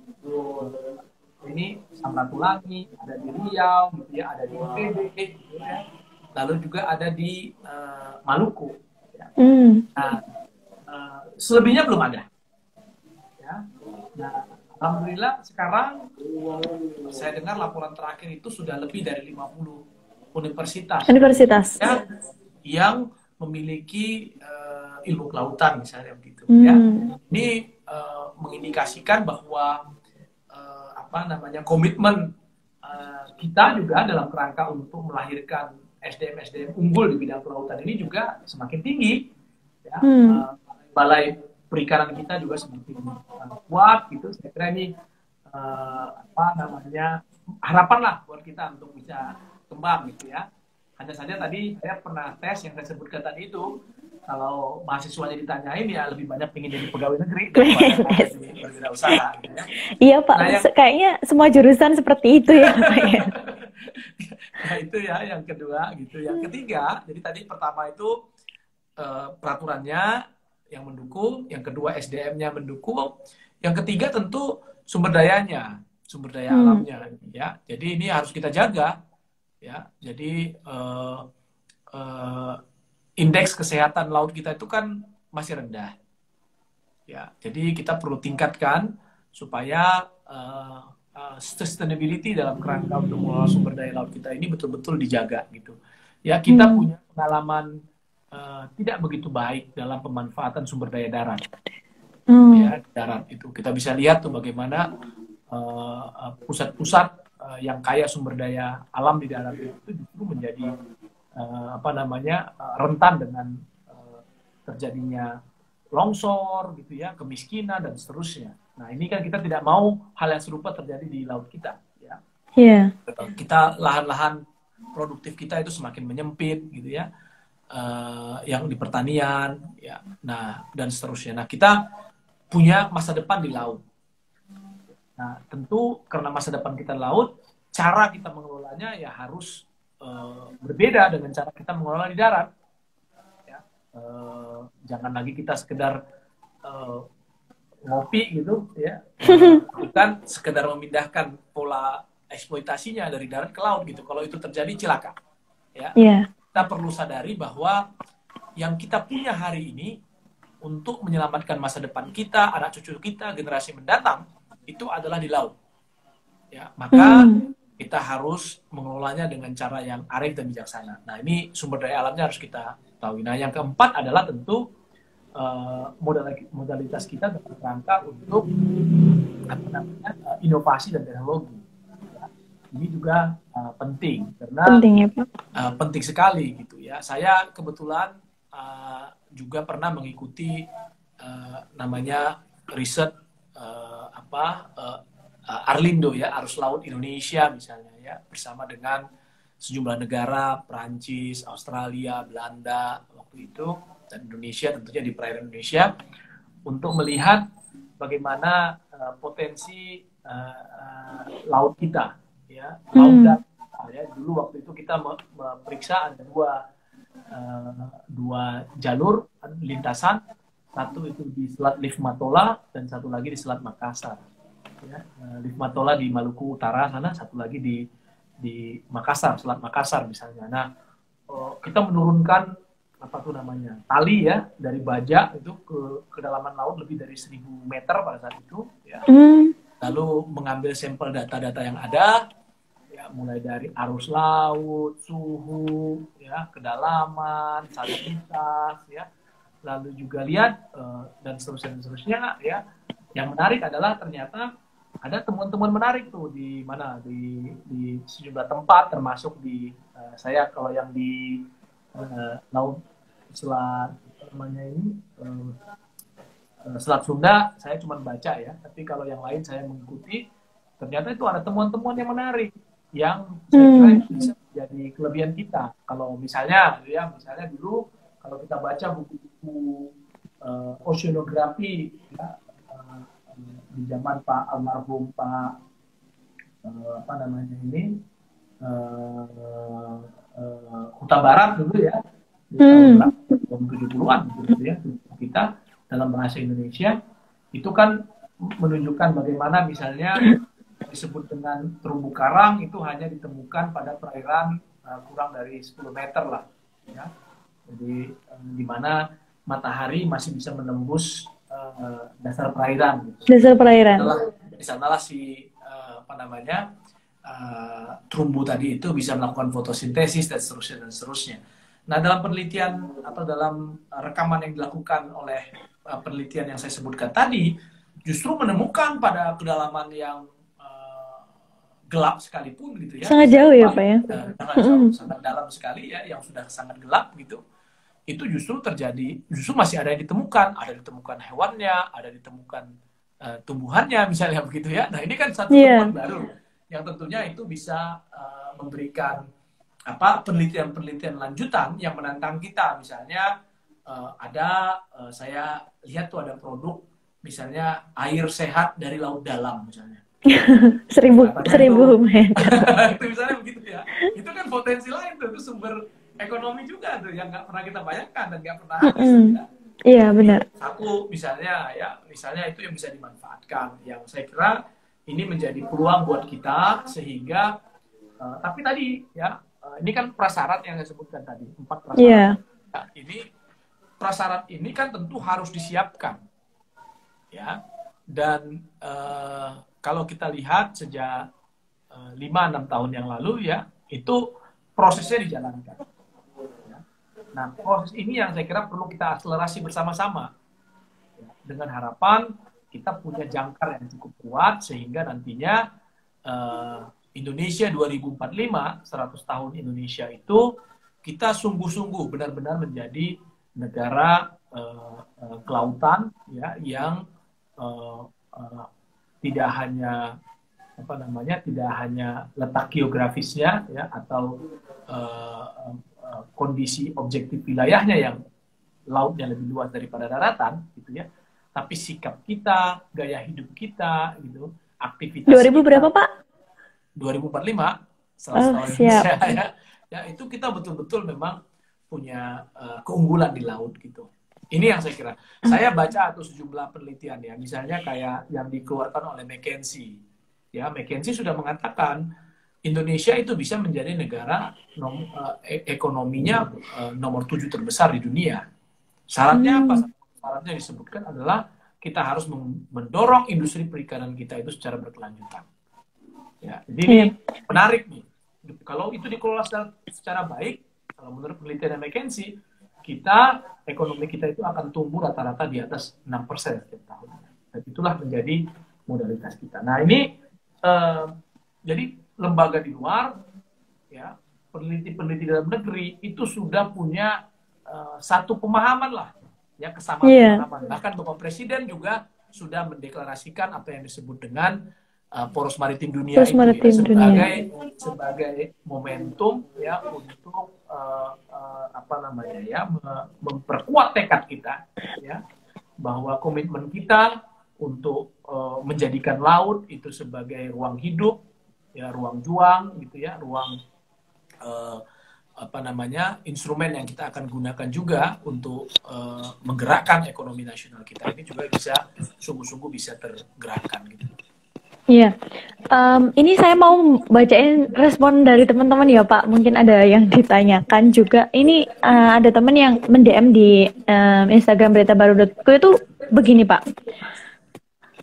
ini Samratulangi, ada di Riau, gitu ya, ada di IPB, gitu ya. Lalu juga ada di uh, Maluku. Ya. Mm. Nah, uh, selebihnya belum ada. Ya. Nah, alhamdulillah sekarang saya dengar laporan terakhir itu sudah lebih dari 50 universitas. Universitas. Ya, yang memiliki uh, ilmu kelautan misalnya begitu hmm. ya ini uh, mengindikasikan bahwa uh, apa namanya komitmen uh, kita juga dalam kerangka untuk melahirkan SDM SDM unggul di bidang kelautan ini juga semakin tinggi ya hmm. uh, balai perikanan kita juga semakin uh, kuat gitu saya kira ini uh, apa namanya harapan lah buat kita untuk bisa kembang gitu ya hanya saja tadi saya pernah tes yang saya sebutkan tadi itu, kalau mahasiswanya ditanyain ya lebih banyak ingin jadi pegawai negeri <laughs> daripada jadi berwirausaha. Gitu ya. Iya Pak, nah, yang, kayaknya semua jurusan seperti itu ya Pak ya. <laughs> nah itu ya yang kedua gitu. Yang ketiga, jadi tadi pertama itu uh, peraturannya yang mendukung, yang kedua SDM-nya mendukung, yang ketiga tentu sumber dayanya, sumber daya hmm. alamnya ya. Jadi ini harus kita jaga ya jadi uh, uh, indeks kesehatan laut kita itu kan masih rendah ya jadi kita perlu tingkatkan supaya uh, uh, sustainability dalam kerangka untuk mengelola sumber daya laut kita ini betul-betul dijaga gitu ya kita hmm. punya pengalaman uh, tidak begitu baik dalam pemanfaatan sumber daya darat hmm. ya darat itu kita bisa lihat tuh bagaimana pusat-pusat uh, uh, yang kaya sumber daya alam di dalam itu justru menjadi uh, apa namanya uh, rentan dengan uh, terjadinya longsor gitu ya, kemiskinan dan seterusnya. Nah ini kan kita tidak mau hal yang serupa terjadi di laut kita. Ya. Yeah. Kita lahan-lahan produktif kita itu semakin menyempit gitu ya, uh, yang di pertanian ya. Nah dan seterusnya. Nah kita punya masa depan di laut Nah, tentu karena masa depan kita laut, cara kita mengelolanya ya harus uh, berbeda dengan cara kita mengelola di darat. Ya, uh, jangan lagi kita sekedar uh, ngopi gitu, ya, <laughs> bukan sekedar memindahkan pola eksploitasinya dari darat ke laut gitu. Kalau itu terjadi celaka. Ya, yeah. kita perlu sadari bahwa yang kita punya hari ini untuk menyelamatkan masa depan kita, anak cucu kita, generasi mendatang itu adalah di laut. Ya, maka hmm. kita harus mengelolanya dengan cara yang arif dan bijaksana. Nah, ini sumber daya alamnya harus kita tahu. Nah, yang keempat adalah tentu uh, modalitas kita dalam rangka untuk apa namanya uh, inovasi dan teknologi. Ini juga uh, penting karena penting, ya, Pak. Uh, penting sekali gitu ya. Saya kebetulan uh, juga pernah mengikuti uh, namanya riset uh, apa uh, Arlindo ya arus laut Indonesia misalnya ya bersama dengan sejumlah negara Prancis, Australia, Belanda waktu itu dan Indonesia tentunya di perairan Indonesia untuk melihat bagaimana uh, potensi uh, uh, laut kita ya. Laut Hmm. dan ya. Dulu waktu itu kita me- memeriksa ada dua uh, dua jalur lintasan. Satu itu di Selat Liv Matola dan satu lagi di Selat Makassar ya. Uh, Liv Matola di Maluku Utara sana satu lagi di di Makassar Selat Makassar misalnya. Nah uh, kita menurunkan apa tuh namanya tali ya dari baja itu ke kedalaman laut lebih dari 1000 meter pada saat itu ya. Hmm. lalu mengambil sampel data-data yang ada ya mulai dari arus laut suhu ya kedalaman salinitas ya. Lalu juga lihat eh, dan seterusnya dan seterusnya ya. Yang menarik adalah ternyata ada temuan-temuan menarik tuh di mana di di sejumlah tempat termasuk di eh, saya kalau yang di eh, laut selat namanya ini eh, Selat Sunda saya cuma baca ya, tapi kalau yang lain saya mengikuti, ternyata itu ada temuan-temuan yang menarik yang saya kira Hmm. bisa menjadi kelebihan kita. Kalau misalnya, ya misalnya dulu kalau kita baca buku-buku eh, oceanografi ya, eh, di zaman Pak almarhum Pak eh, apa namanya ini eh, eh, Huta Barat dulu ya Hmm. tahun tahun 70-an gitu ya kita dalam bahasa Indonesia itu kan menunjukkan bagaimana misalnya disebut dengan terumbu karang itu hanya ditemukan pada perairan uh, kurang dari 10 meter lah ya jadi um, di mana matahari masih bisa menembus uh, dasar perairan gitu Dasar perairan. di sanalah si uh, apa namanya uh, terumbu tadi itu bisa melakukan fotosintesis dan seterusnya dan seterusnya. Nah dalam penelitian atau dalam uh, rekaman yang dilakukan oleh uh, penelitian yang saya sebutkan tadi justru menemukan pada kedalaman yang uh, gelap sekalipun gitu ya. Sangat jauh ya, Pak, ya? Uh, sangat jauh, sangat dalam sekali ya yang sudah sangat gelap gitu itu justru terjadi justru masih ada yang ditemukan ada ditemukan hewannya ada ditemukan uh, tumbuhannya misalnya <laughs> begitu ya nah ini kan satu Iya. temuan baru yang tentunya itu bisa uh, memberikan apa penelitian-penelitian lanjutan yang menantang kita misalnya uh, ada uh, saya lihat tuh ada produk misalnya air sehat dari laut dalam misalnya <laughs> Seribu, Katanya seribu meter. <laughs> itu misalnya begitu ya itu kan potensi lain tuh itu sumber ekonomi juga tuh yang nggak pernah kita bayangkan dan nggak pernah habis Mm-mm. ya. Iya, benar. satu misalnya ya misalnya itu yang bisa dimanfaatkan yang saya kira ini menjadi peluang buat kita sehingga eh, tapi tadi ya eh, ini kan prasyarat yang saya sebutkan tadi empat prasyarat Iya. Nah, ini prasyarat ini kan tentu harus disiapkan ya dan eh, kalau kita lihat sejak eh, lima enam tahun yang lalu ya itu prosesnya dijalankan Ya. nah proses ini yang saya kira perlu kita akselerasi bersama-sama Ya, dengan harapan kita punya jangkar yang cukup kuat sehingga nantinya eh, Indonesia 2045 100 tahun Indonesia itu kita sungguh-sungguh benar-benar menjadi negara eh, eh, kelautan ya yang eh, eh, tidak hanya apa namanya tidak hanya letak geografisnya ya atau eh, eh, kondisi objektif wilayahnya yang lautnya lebih luas daripada daratan gitu ya tapi sikap kita gaya hidup kita gitu aktivitas 2000 kita, berapa, Pak? 2045 salah Oh, satu siap. Indonesia <laughs> ya. Ya itu kita betul-betul memang punya eh, keunggulan di laut gitu. Ini yang saya kira. Saya baca atau sejumlah penelitian ya. Misalnya kayak yang dikeluarkan oleh McKinsey. Ya McKinsey sudah mengatakan Indonesia itu bisa menjadi negara nom, e- ekonominya eh, nomor tujuh terbesar di dunia. Syaratnya Hmm. apa syaratnya disebutkan adalah kita harus mendorong industri perikanan kita itu secara berkelanjutan ya jadi Iya. menarik nih kalau itu dikelola secara, secara baik kalau menurut penelitian McKinsey kita ekonomi kita itu akan tumbuh rata-rata di atas 6% setiap tahun dan itulah menjadi modalitas kita nah ini eh, jadi lembaga di luar ya peneliti-peneliti dalam negeri itu sudah punya eh, satu pemahaman lah ya kesamaan Iya. pemahaman bahkan bapak presiden juga sudah mendeklarasikan apa yang disebut dengan uh, poros maritim dunia Poros itu maritim ya, dunia. sebagai sebagai momentum ya untuk uh, uh, apa namanya ya me- memperkuat tekad kita ya bahwa komitmen kita untuk uh, menjadikan laut itu sebagai ruang hidup, ya ruang juang gitu ya, ruang uh, apa namanya instrumen yang kita akan gunakan juga untuk uh, menggerakkan ekonomi nasional kita ini juga bisa sungguh-sungguh bisa tergerakkan gitu. Iya, um, ini saya mau bacain respon dari teman-teman ya Pak. Mungkin ada yang ditanyakan juga. Ini uh, ada teman yang mendm di um, Instagram berita baru.co itu begini Pak.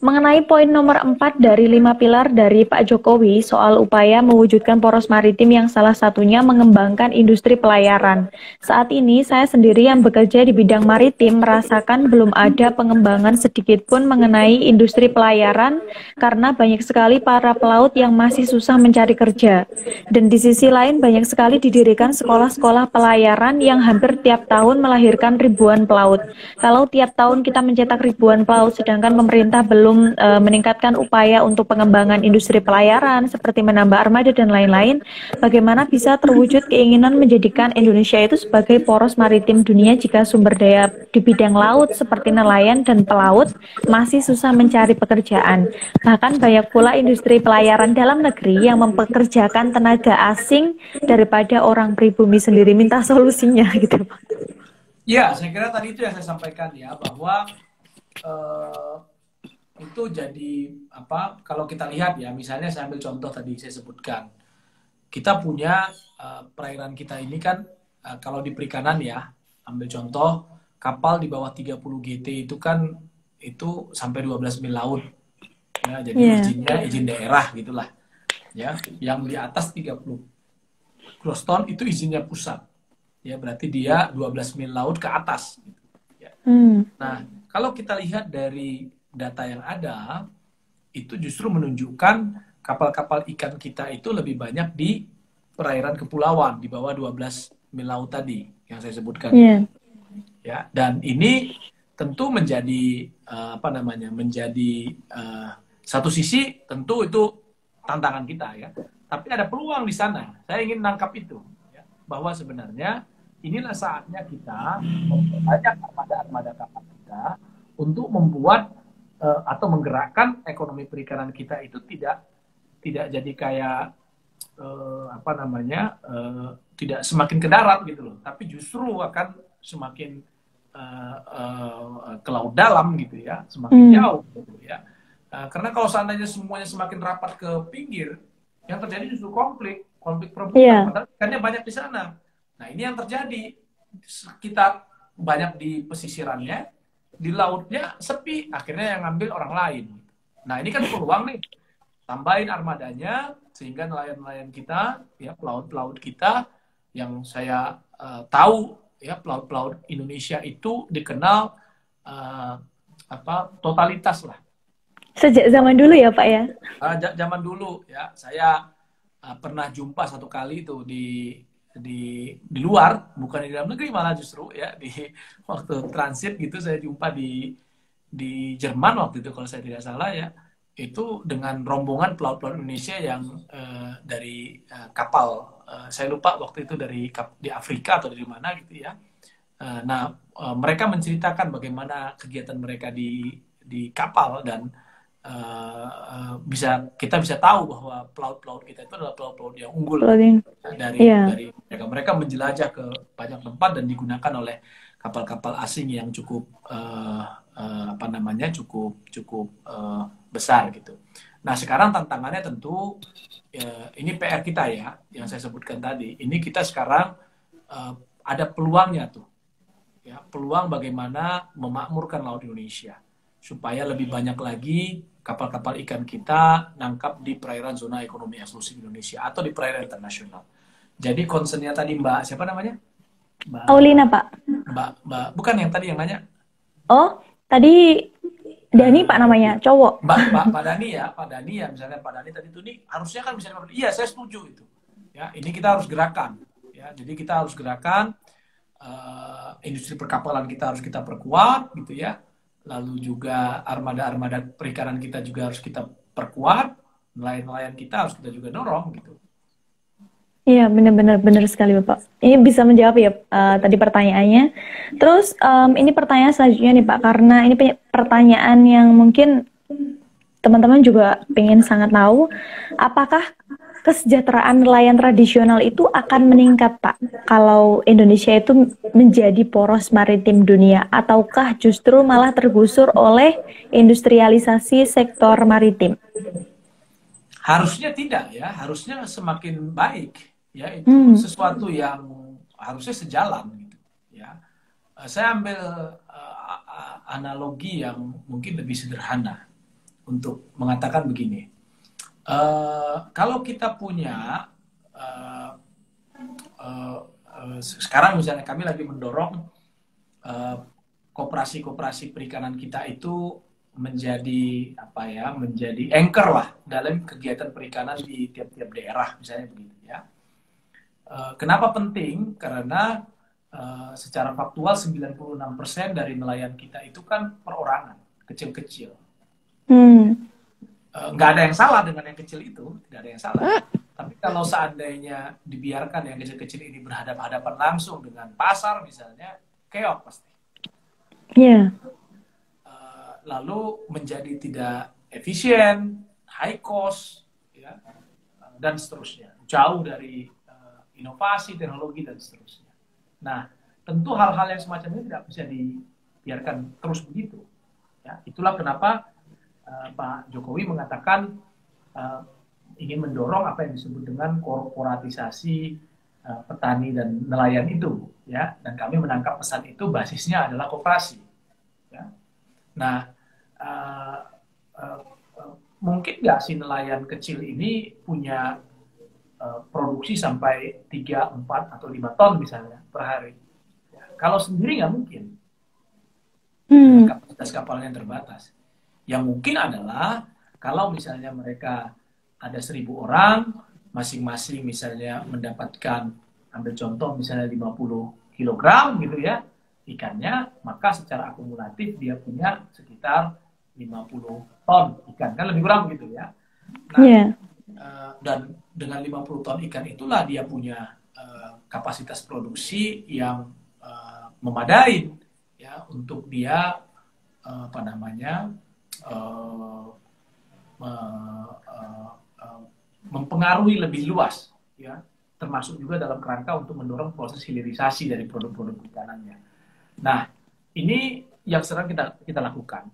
Mengenai poin nomor 4 dari lima pilar dari Pak Jokowi soal upaya mewujudkan poros maritim yang salah satunya mengembangkan industri pelayaran. Saat ini saya sendiri yang bekerja di bidang maritim merasakan belum ada pengembangan sedikit pun mengenai industri pelayaran karena banyak sekali para pelaut yang masih susah mencari kerja. Dan di sisi lain banyak sekali didirikan sekolah-sekolah pelayaran yang hampir tiap tahun melahirkan ribuan pelaut. Kalau tiap tahun kita mencetak ribuan pelaut sedangkan pemerintah belum belum uh, meningkatkan upaya untuk pengembangan industri pelayaran seperti menambah armada dan lain-lain, bagaimana bisa terwujud keinginan menjadikan Indonesia itu sebagai poros maritim dunia jika sumber daya di bidang laut seperti nelayan dan pelaut masih susah mencari pekerjaan. Bahkan banyak pula industri pelayaran dalam negeri yang mempekerjakan tenaga asing daripada orang pribumi sendiri minta solusinya <laughs> gitu Pak. Ya, saya kira tadi itu yang saya sampaikan ya bahwa uh, itu jadi apa kalau kita lihat ya misalnya saya ambil contoh tadi saya sebutkan kita punya uh, perairan kita ini kan uh, kalau di perikanan ya ambil contoh kapal di bawah 30 GT itu kan itu sampai 12 mil laut ya jadi yeah. izinnya izin daerah gitulah ya yang di atas 30 gross ton itu izinnya pusat ya berarti dia 12 mil laut ke atas gitu. ya. Hmm. nah kalau kita lihat dari data yang ada itu justru menunjukkan kapal-kapal ikan kita itu lebih banyak di perairan kepulauan di bawah 12 mil laut tadi yang saya sebutkan. Yeah. Ya, dan ini tentu menjadi uh, apa namanya? menjadi uh, satu sisi tentu itu tantangan kita ya. Tapi ada peluang di sana. Saya ingin nangkap itu ya, bahwa sebenarnya inilah saatnya kita memperbanyak armada-armada kapal kita untuk membuat uh, atau menggerakkan ekonomi perikanan kita itu tidak tidak jadi kayak uh, apa namanya uh, tidak semakin ke darat gitu loh, tapi justru akan semakin uh, uh, ke laut dalam gitu ya, semakin hmm. jauh gitu ya. Uh, karena kalau seandainya semuanya semakin rapat ke pinggir, yang terjadi justru konflik, konflik perebutan. Yeah. Padahal ikannya banyak di sana. Nah ini yang terjadi. Kita banyak di pesisirannya, di lautnya sepi, akhirnya yang ngambil orang lain. Nah ini kan peluang nih, tambahin armadanya sehingga nelayan-nelayan kita, ya pelaut-pelaut kita yang saya uh, tahu ya pelaut-pelaut Indonesia itu dikenal uh, apa totalitas lah. Sejak zaman dulu ya Pak ya? Uh, zaman dulu ya, saya uh, pernah jumpa satu kali itu di di di luar bukan di dalam negeri malah justru ya di <laughs> waktu transit gitu saya jumpa di di Jerman waktu itu kalau saya tidak salah ya. Itu dengan rombongan pelaut-pelaut Indonesia yang uh, dari uh, kapal. Uh, saya lupa waktu itu dari di Afrika atau dari mana gitu ya. Uh, nah uh, mereka menceritakan bagaimana kegiatan mereka di di kapal dan uh, bisa kita bisa tahu bahwa pelaut-pelaut kita itu adalah pelaut-pelaut yang unggul dari yeah. dari mereka mereka menjelajah ke banyak tempat dan digunakan oleh kapal-kapal asing yang cukup uh, uh, apa namanya cukup cukup uh, besar gitu. Nah sekarang tantangannya tentu uh, ini PR kita ya yang saya sebutkan tadi. Ini kita sekarang uh, ada peluangnya tuh ya peluang bagaimana memakmurkan laut Indonesia supaya lebih banyak lagi kapal-kapal ikan kita nangkap di perairan zona ekonomi eksklusif Indonesia atau di perairan internasional. Jadi concernnya tadi Mbak siapa namanya? Mbak Aulina Pak. Mbak Mbak bukan yang tadi yang nanya. Oh tadi Dani Pak namanya cowok. Mbak Mbak Pak Dani ya Pak Dani ya misalnya Pak Dani tadi itu nih harusnya kan bisa iya saya setuju itu. Ya ini kita harus gerakan. Ya jadi kita harus gerakan uh, industri perkapalan kita harus kita perkuat gitu ya lalu juga armada-armada perikanan kita juga harus kita perkuat, nelayan-nelayan kita harus kita juga dorong gitu. Iya, benar-benar benar sekali Bapak. Ini bisa menjawab ya uh, tadi pertanyaannya. Terus um, ini pertanyaan selanjutnya nih Pak, karena ini pertanyaan yang mungkin teman-teman juga pengen sangat tahu, apakah kesejahteraan nelayan tradisional itu akan meningkat Pak? Kalau Indonesia itu menjadi poros maritim dunia ataukah justru malah tergusur oleh industrialisasi sektor maritim? Harusnya tidak ya, harusnya semakin baik ya. Itu hmm. sesuatu yang harusnya sejalan gitu ya. Eh, saya ambil uh, analogi yang mungkin lebih sederhana untuk mengatakan begini uh, kalau kita punya uh, uh, uh, sekarang misalnya kami lagi mendorong kooperasi-kooperasi perikanan kita itu menjadi apa ya menjadi anchor lah dalam kegiatan perikanan di tiap-tiap daerah misalnya begitu ya kenapa penting? Karena secara faktual 96% dari nelayan kita itu kan perorangan, kecil-kecil. Hmm. Uh, ada yang salah dengan yang kecil itu, tidak ada yang salah. Tapi kalau seandainya dibiarkan yang kecil-kecil ini berhadapan-hadapan langsung dengan pasar misalnya, keok pasti. Iya. Yeah. Uh, lalu menjadi tidak efisien, high cost, ya, dan seterusnya. Jauh dari inovasi, teknologi, dan seterusnya. Nah, tentu hal-hal yang semacam ini tidak bisa dibiarkan terus begitu. Ya, itulah kenapa uh, Pak Jokowi mengatakan uh, ingin mendorong apa yang disebut dengan korporatisasi uh, petani dan nelayan itu, ya. Dan kami menangkap pesan itu basisnya adalah kooperasi. Ya. Nah, uh, uh, uh, mungkin nggak si nelayan kecil ini punya Eh, produksi sampai 3, 4, atau 5 ton misalnya per hari. Ya, kalau sendiri nggak mungkin. Hmm. Kapasitas kapalnya terbatas. Yang mungkin adalah kalau misalnya mereka ada seribu orang, masing-masing misalnya mendapatkan, ambil contoh misalnya 50 kg gitu ya, ikannya, maka secara akumulatif dia punya sekitar 50 ton ikan. Kan lebih kurang gitu ya. Nah, yeah. uh, dan dengan 50 ton ikan itulah dia punya uh, kapasitas produksi yang uh, memadai ya untuk dia uh, apa namanya uh, uh, uh, mempengaruhi lebih luas ya termasuk juga dalam kerangka untuk mendorong proses hilirisasi dari produk-produk ikanannya. Nah, ini yang sedang kita kita lakukan.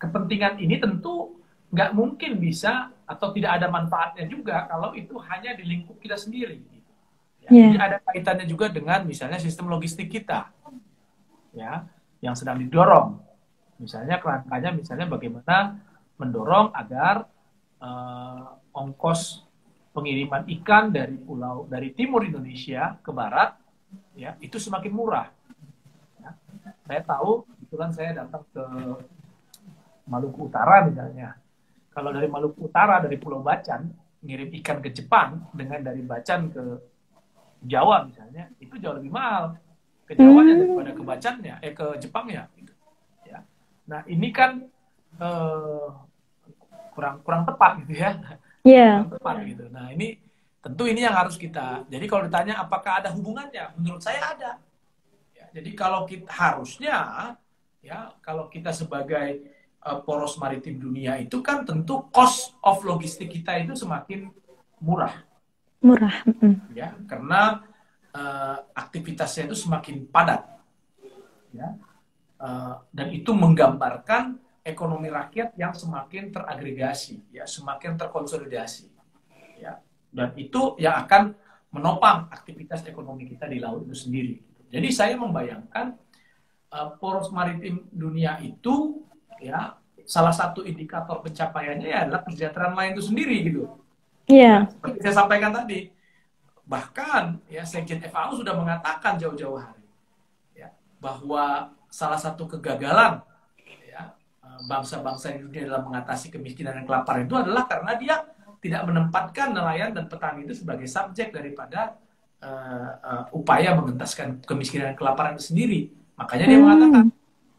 Kepentingan ini tentu nggak mungkin bisa atau tidak ada manfaatnya juga kalau itu hanya di lingkup kita sendiri. Ya, yeah. Jadi ada kaitannya juga dengan misalnya sistem logistik kita, ya, yang sedang didorong. Misalnya kerangkanya misalnya bagaimana mendorong agar uh, ongkos pengiriman ikan dari pulau dari timur Indonesia ke barat, ya, itu semakin murah. Ya. Saya tahu, kebetulan saya datang ke Maluku Utara misalnya, kalau dari Maluku Utara dari Pulau Bacan ngirim ikan ke Jepang dengan dari Bacan ke Jawa misalnya itu jauh lebih mahal ke Jawa hmm. daripada ke Bacannya eh ke Jepangnya gitu. ya nah ini kan uh, kurang kurang tepat gitu ya yeah. kurang tepat gitu nah ini tentu ini yang harus kita jadi kalau ditanya apakah ada hubungannya menurut saya ada ya, jadi kalau kita harusnya ya kalau kita sebagai uh, poros maritim dunia itu kan tentu cost of logistik kita itu semakin murah. Murah. Ya, karena uh, aktivitasnya itu semakin padat. Ya. Uh, dan itu menggambarkan ekonomi rakyat yang semakin teragregasi, ya, semakin terkonsolidasi. Ya. Dan itu yang akan menopang aktivitas ekonomi kita di laut itu sendiri. Jadi saya membayangkan uh, poros maritim dunia itu ya salah satu indikator pencapaiannya ya adalah kesejahteraan lain itu sendiri gitu. Iya. Yeah. seperti saya sampaikan tadi, bahkan ya Sekjen FAO sudah mengatakan jauh-jauh hari ya bahwa salah satu kegagalan ya bangsa-bangsa di dunia dalam mengatasi kemiskinan dan kelaparan itu adalah karena dia tidak menempatkan nelayan dan petani itu sebagai subjek daripada uh, uh, upaya mengentaskan kemiskinan dan kelaparan itu sendiri. Makanya dia hmm. mengatakan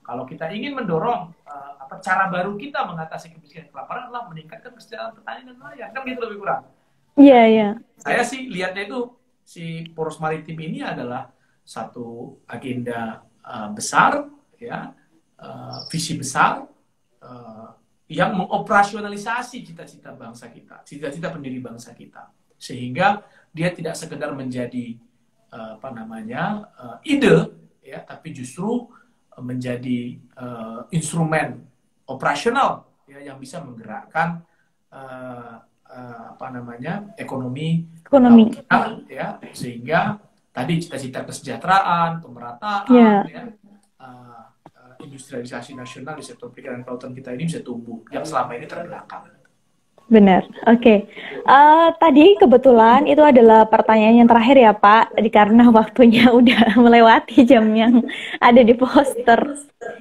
kalau kita ingin mendorong uh, apa cara baru kita mengatasi kemiskinan kelaparan adalah meningkatkan kesejahteraan petani dan nelayan kan gitu lebih kurang. Iya, yeah, iya. Yeah. Saya sih lihatnya itu si poros maritim ini adalah satu agenda uh, besar, ya, uh, visi besar uh, yang mengoperasionalisasi cita-cita bangsa kita, cita-cita pendiri bangsa kita, sehingga dia tidak sekedar menjadi uh, apa namanya uh, ide, ya, tapi justru menjadi uh, instrumen operasional ya yang bisa menggerakkan uh, uh, apa namanya ekonomi ekonomi. kita, ya sehingga tadi cita-cita kesejahteraan pemerataan yeah. ya uh, uh, industrialisasi nasional di sektor perikanan kelautan kita ini bisa tumbuh yang selama ini terbelakang. Benar, oke. Okay. Uh, tadi kebetulan itu adalah pertanyaan yang terakhir ya Pak, karena waktunya <laughs> udah melewati jam yang ada di poster.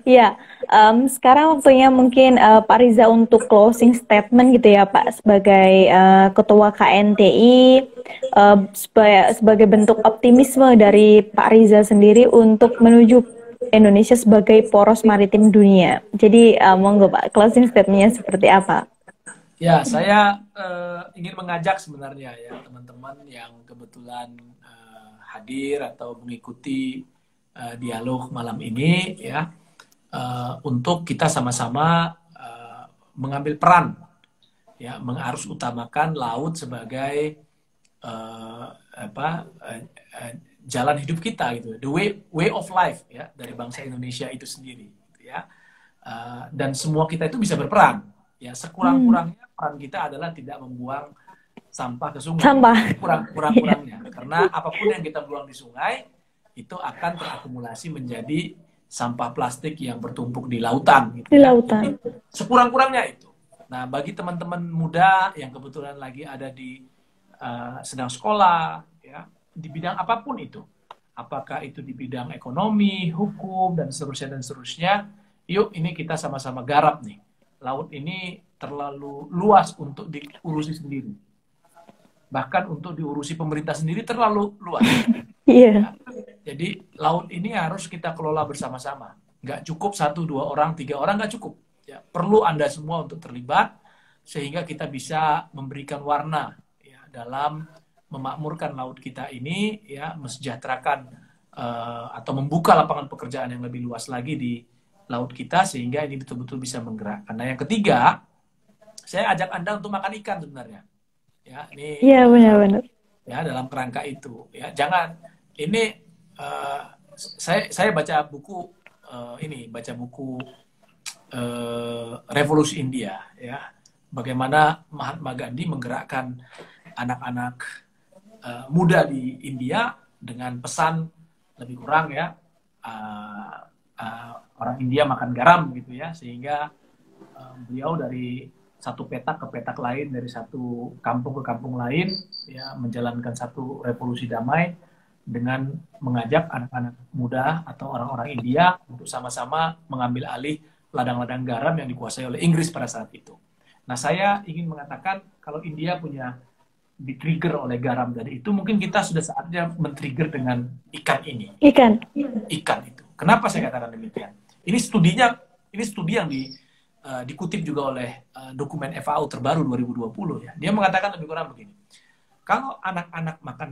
Ya, um, sekarang waktunya mungkin uh, Pak Riza untuk closing statement gitu ya Pak, sebagai uh, Ketua KNTI, uh, sebagai, sebagai bentuk optimisme dari Pak Riza sendiri untuk menuju Indonesia sebagai poros maritim dunia. Jadi uh, monggo Pak, closing statementnya seperti apa? Ya, saya uh, ingin mengajak sebenarnya ya teman-teman yang kebetulan uh, hadir atau mengikuti uh, dialog malam ini ya uh, untuk kita sama-sama uh, mengambil peran ya mengharus utamakan laut sebagai uh, apa uh, uh, jalan hidup kita gitu the way way of life ya dari bangsa Indonesia itu sendiri gitu, ya. Uh, dan semua kita itu bisa berperan ya sekurang-kurangnya hmm. peran kita adalah tidak membuang sampah ke sungai. Sampah. Kurang kurang kurangnya <laughs> karena apa pun yang kita buang di sungai itu akan terakumulasi menjadi sampah plastik yang bertumpuk di lautan gitu di ya. lautan. Sekurang-kurangnya itu. Nah bagi teman-teman muda yang kebetulan lagi ada di uh, sedang sekolah ya di bidang apa pun itu apakah itu di bidang ekonomi hukum dan seterusnya dan seterusnya yuk ini kita sama-sama garap nih laut ini terlalu luas untuk diurusi sendiri. Bahkan untuk diurusi pemerintah sendiri terlalu luas. <laughs> Iya. Yeah. Jadi laut ini harus kita kelola bersama-sama. Nggak cukup satu, dua orang, tiga orang nggak cukup. Ya, perlu Anda semua untuk terlibat sehingga kita bisa memberikan warna ya, dalam memakmurkan laut kita ini, ya, mesejahterakan uh, atau membuka lapangan pekerjaan yang lebih luas lagi di laut kita sehingga ini betul-betul bisa menggerakkan. Nah, yang ketiga, saya ajak Anda untuk makan ikan sebenarnya. Ya, ini Iya, benar-benar. Ya, dalam kerangka itu. Ya, jangan ini uh, saya saya baca buku uh, ini, baca buku uh, Revolusi India ya. Bagaimana Mahatma Gandhi menggerakkan anak-anak uh, muda di India dengan pesan lebih kurang ya uh, uh, orang India makan garam gitu ya sehingga uh, beliau dari satu petak ke petak lain dari satu kampung ke kampung lain ya menjalankan satu revolusi damai dengan mengajak anak-anak muda atau orang-orang India untuk sama-sama mengambil alih ladang-ladang garam yang dikuasai oleh Inggris pada saat itu. Nah, saya ingin mengatakan kalau India punya di-trigger oleh garam tadi itu mungkin kita sudah saatnya men-trigger dengan ikan ini. Ikan. Ikan itu. Kenapa saya katakan demikian? Ini studinya, ini studi yang di, uh, dikutip juga oleh uh, dokumen FAO terbaru 2020 ya. Dia mengatakan lebih kurang begini. Kalau anak-anak makan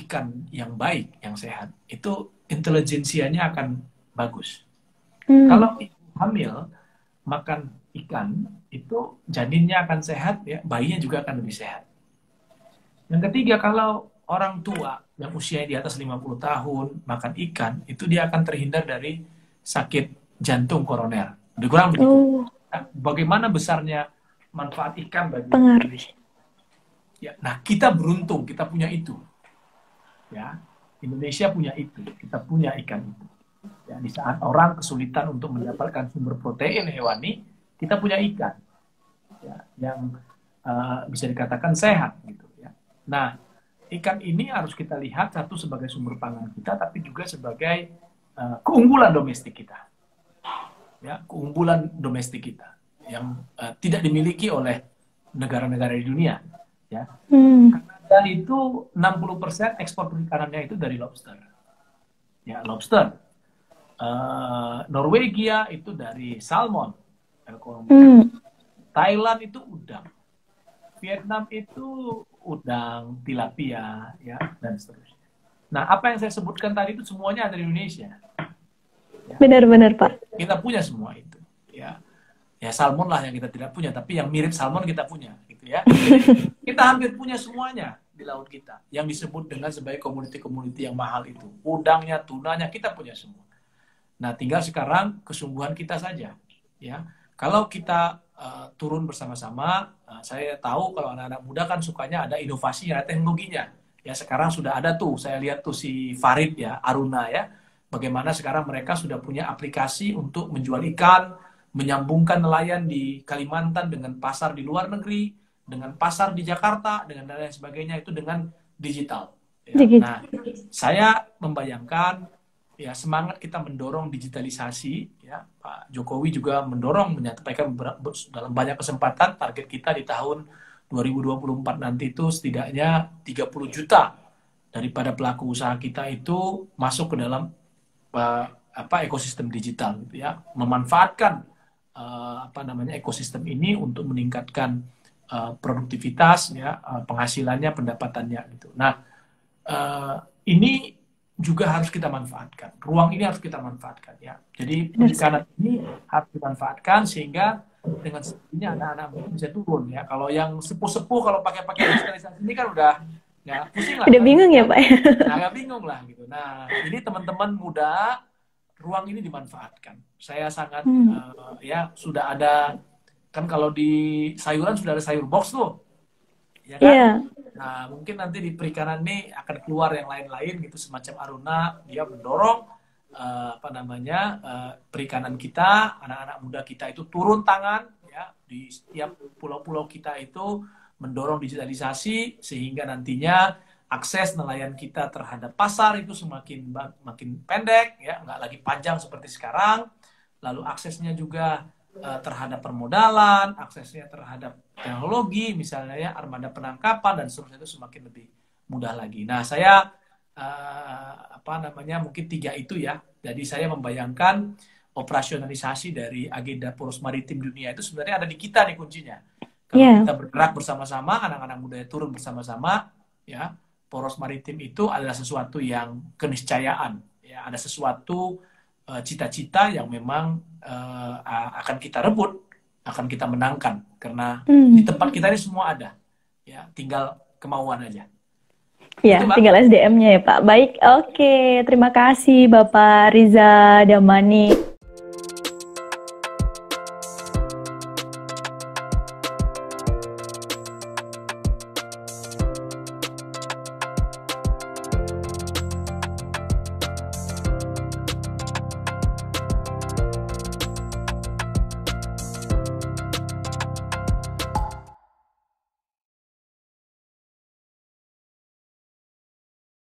ikan yang baik, yang sehat, itu intelijensianya akan bagus. Hmm. Kalau hamil makan ikan, itu janinnya akan sehat, ya, bayinya juga akan lebih sehat. Yang ketiga, kalau orang tua yang usianya di atas 50 tahun makan ikan, itu dia akan terhindar dari sakit jantung koroner. Lebih kurang begitu. Oh. Nah, bagaimana besarnya manfaat ikan bagi pengaruh. Ya, nah kita beruntung kita punya itu. Ya, Indonesia punya itu. Kita punya ikan itu. Ya, di saat orang kesulitan untuk mendapatkan sumber protein hewani, kita punya ikan. Ya, yang uh, bisa dikatakan sehat gitu ya. Nah, ikan ini harus kita lihat satu sebagai sumber pangan kita, tapi juga sebagai uh, keunggulan domestik kita. Ya, keunggulan domestik kita yang uh, tidak dimiliki oleh negara-negara di dunia. Ya. Hmm. Kanada itu 60% ekspor perikanannya itu dari lobster. Ya, lobster. Uh, Norwegia itu dari salmon. Hmm. Thailand itu udang. Vietnam itu udang, tilapia, ya dan seterusnya. Nah, apa yang saya sebutkan tadi itu semuanya ada di Indonesia. Benar-benar ya. Pak. Kita punya semua itu, ya. Ya salmon lah yang kita tidak punya, tapi yang mirip salmon kita punya, gitu ya. <laughs> kita hampir punya semuanya di laut kita, yang disebut dengan sebagai komoditi-komoditi yang mahal itu. Udangnya, tunanya kita punya semua. Nah, tinggal sekarang kesungguhan kita saja, ya. Kalau kita uh, turun bersama-sama, uh, saya tahu kalau anak-anak muda kan sukanya ada inovasi, ada teknologinya. Ya sekarang sudah ada tuh, saya lihat tuh si Farid ya, Aruna ya, bagaimana sekarang mereka sudah punya aplikasi untuk menjual ikan, menyambungkan nelayan di Kalimantan dengan pasar di luar negeri, dengan pasar di Jakarta, dengan lain sebagainya itu dengan digital. Ya. Nah, saya membayangkan ya semangat kita mendorong digitalisasi ya. Pak Jokowi juga mendorong menyampaikan dalam banyak kesempatan target kita di tahun 2024 nanti itu setidaknya 30 juta daripada pelaku usaha kita itu masuk ke dalam uh, apa ekosistem digital gitu ya. Memanfaatkan uh, apa namanya ekosistem ini untuk meningkatkan uh, produktivitas ya uh, penghasilannya pendapatannya gitu. Nah uh, ini juga harus kita manfaatkan. Ruang ini harus kita manfaatkan ya. Jadi perikanan ini harus dimanfaatkan sehingga dengan ini anak-anak bisa turun ya. Kalau yang sepuh-sepuh kalau pakai-pakai digitalisasi ini kan udah ya pusing lah. Udah bingung ya Pak. Nah, agak bingung lah gitu. Nah, ini teman-teman muda ruang ini dimanfaatkan. Saya sangat hmm. uh, ya sudah ada kan kalau di sayuran sudah ada sayur box tuh. Ya kan? Yeah. Nah, mungkin nanti di perikanan ini akan keluar yang lain-lain gitu semacam Aruna dia mendorong uh, apa namanya uh, perikanan kita, anak-anak muda kita itu turun tangan ya di setiap pulau-pulau kita itu mendorong digitalisasi sehingga nantinya akses nelayan kita terhadap pasar itu semakin makin pendek ya nggak lagi panjang seperti sekarang lalu aksesnya juga uh, terhadap permodalan aksesnya terhadap teknologi misalnya ya armada penangkapan dan seterusnya itu semakin lebih mudah lagi. Nah saya uh, apa namanya mungkin tiga itu ya. Jadi saya membayangkan operasionalisasi dari agenda poros maritim dunia itu sebenarnya ada di kita nih kuncinya. Kalau yeah. kita bergerak bersama-sama, anak-anak muda turun bersama-sama, ya poros maritim itu adalah sesuatu yang keniscayaan, ya ada sesuatu eh, cita-cita uh, yang memang uh, akan kita rebut akan kita menangkan karena hmm. di tempat kita ini semua ada ya tinggal kemauan aja Ya, Itu, tinggal SDM-nya ya Pak. Baik, oke. Terima kasih Bapak Riza Damani.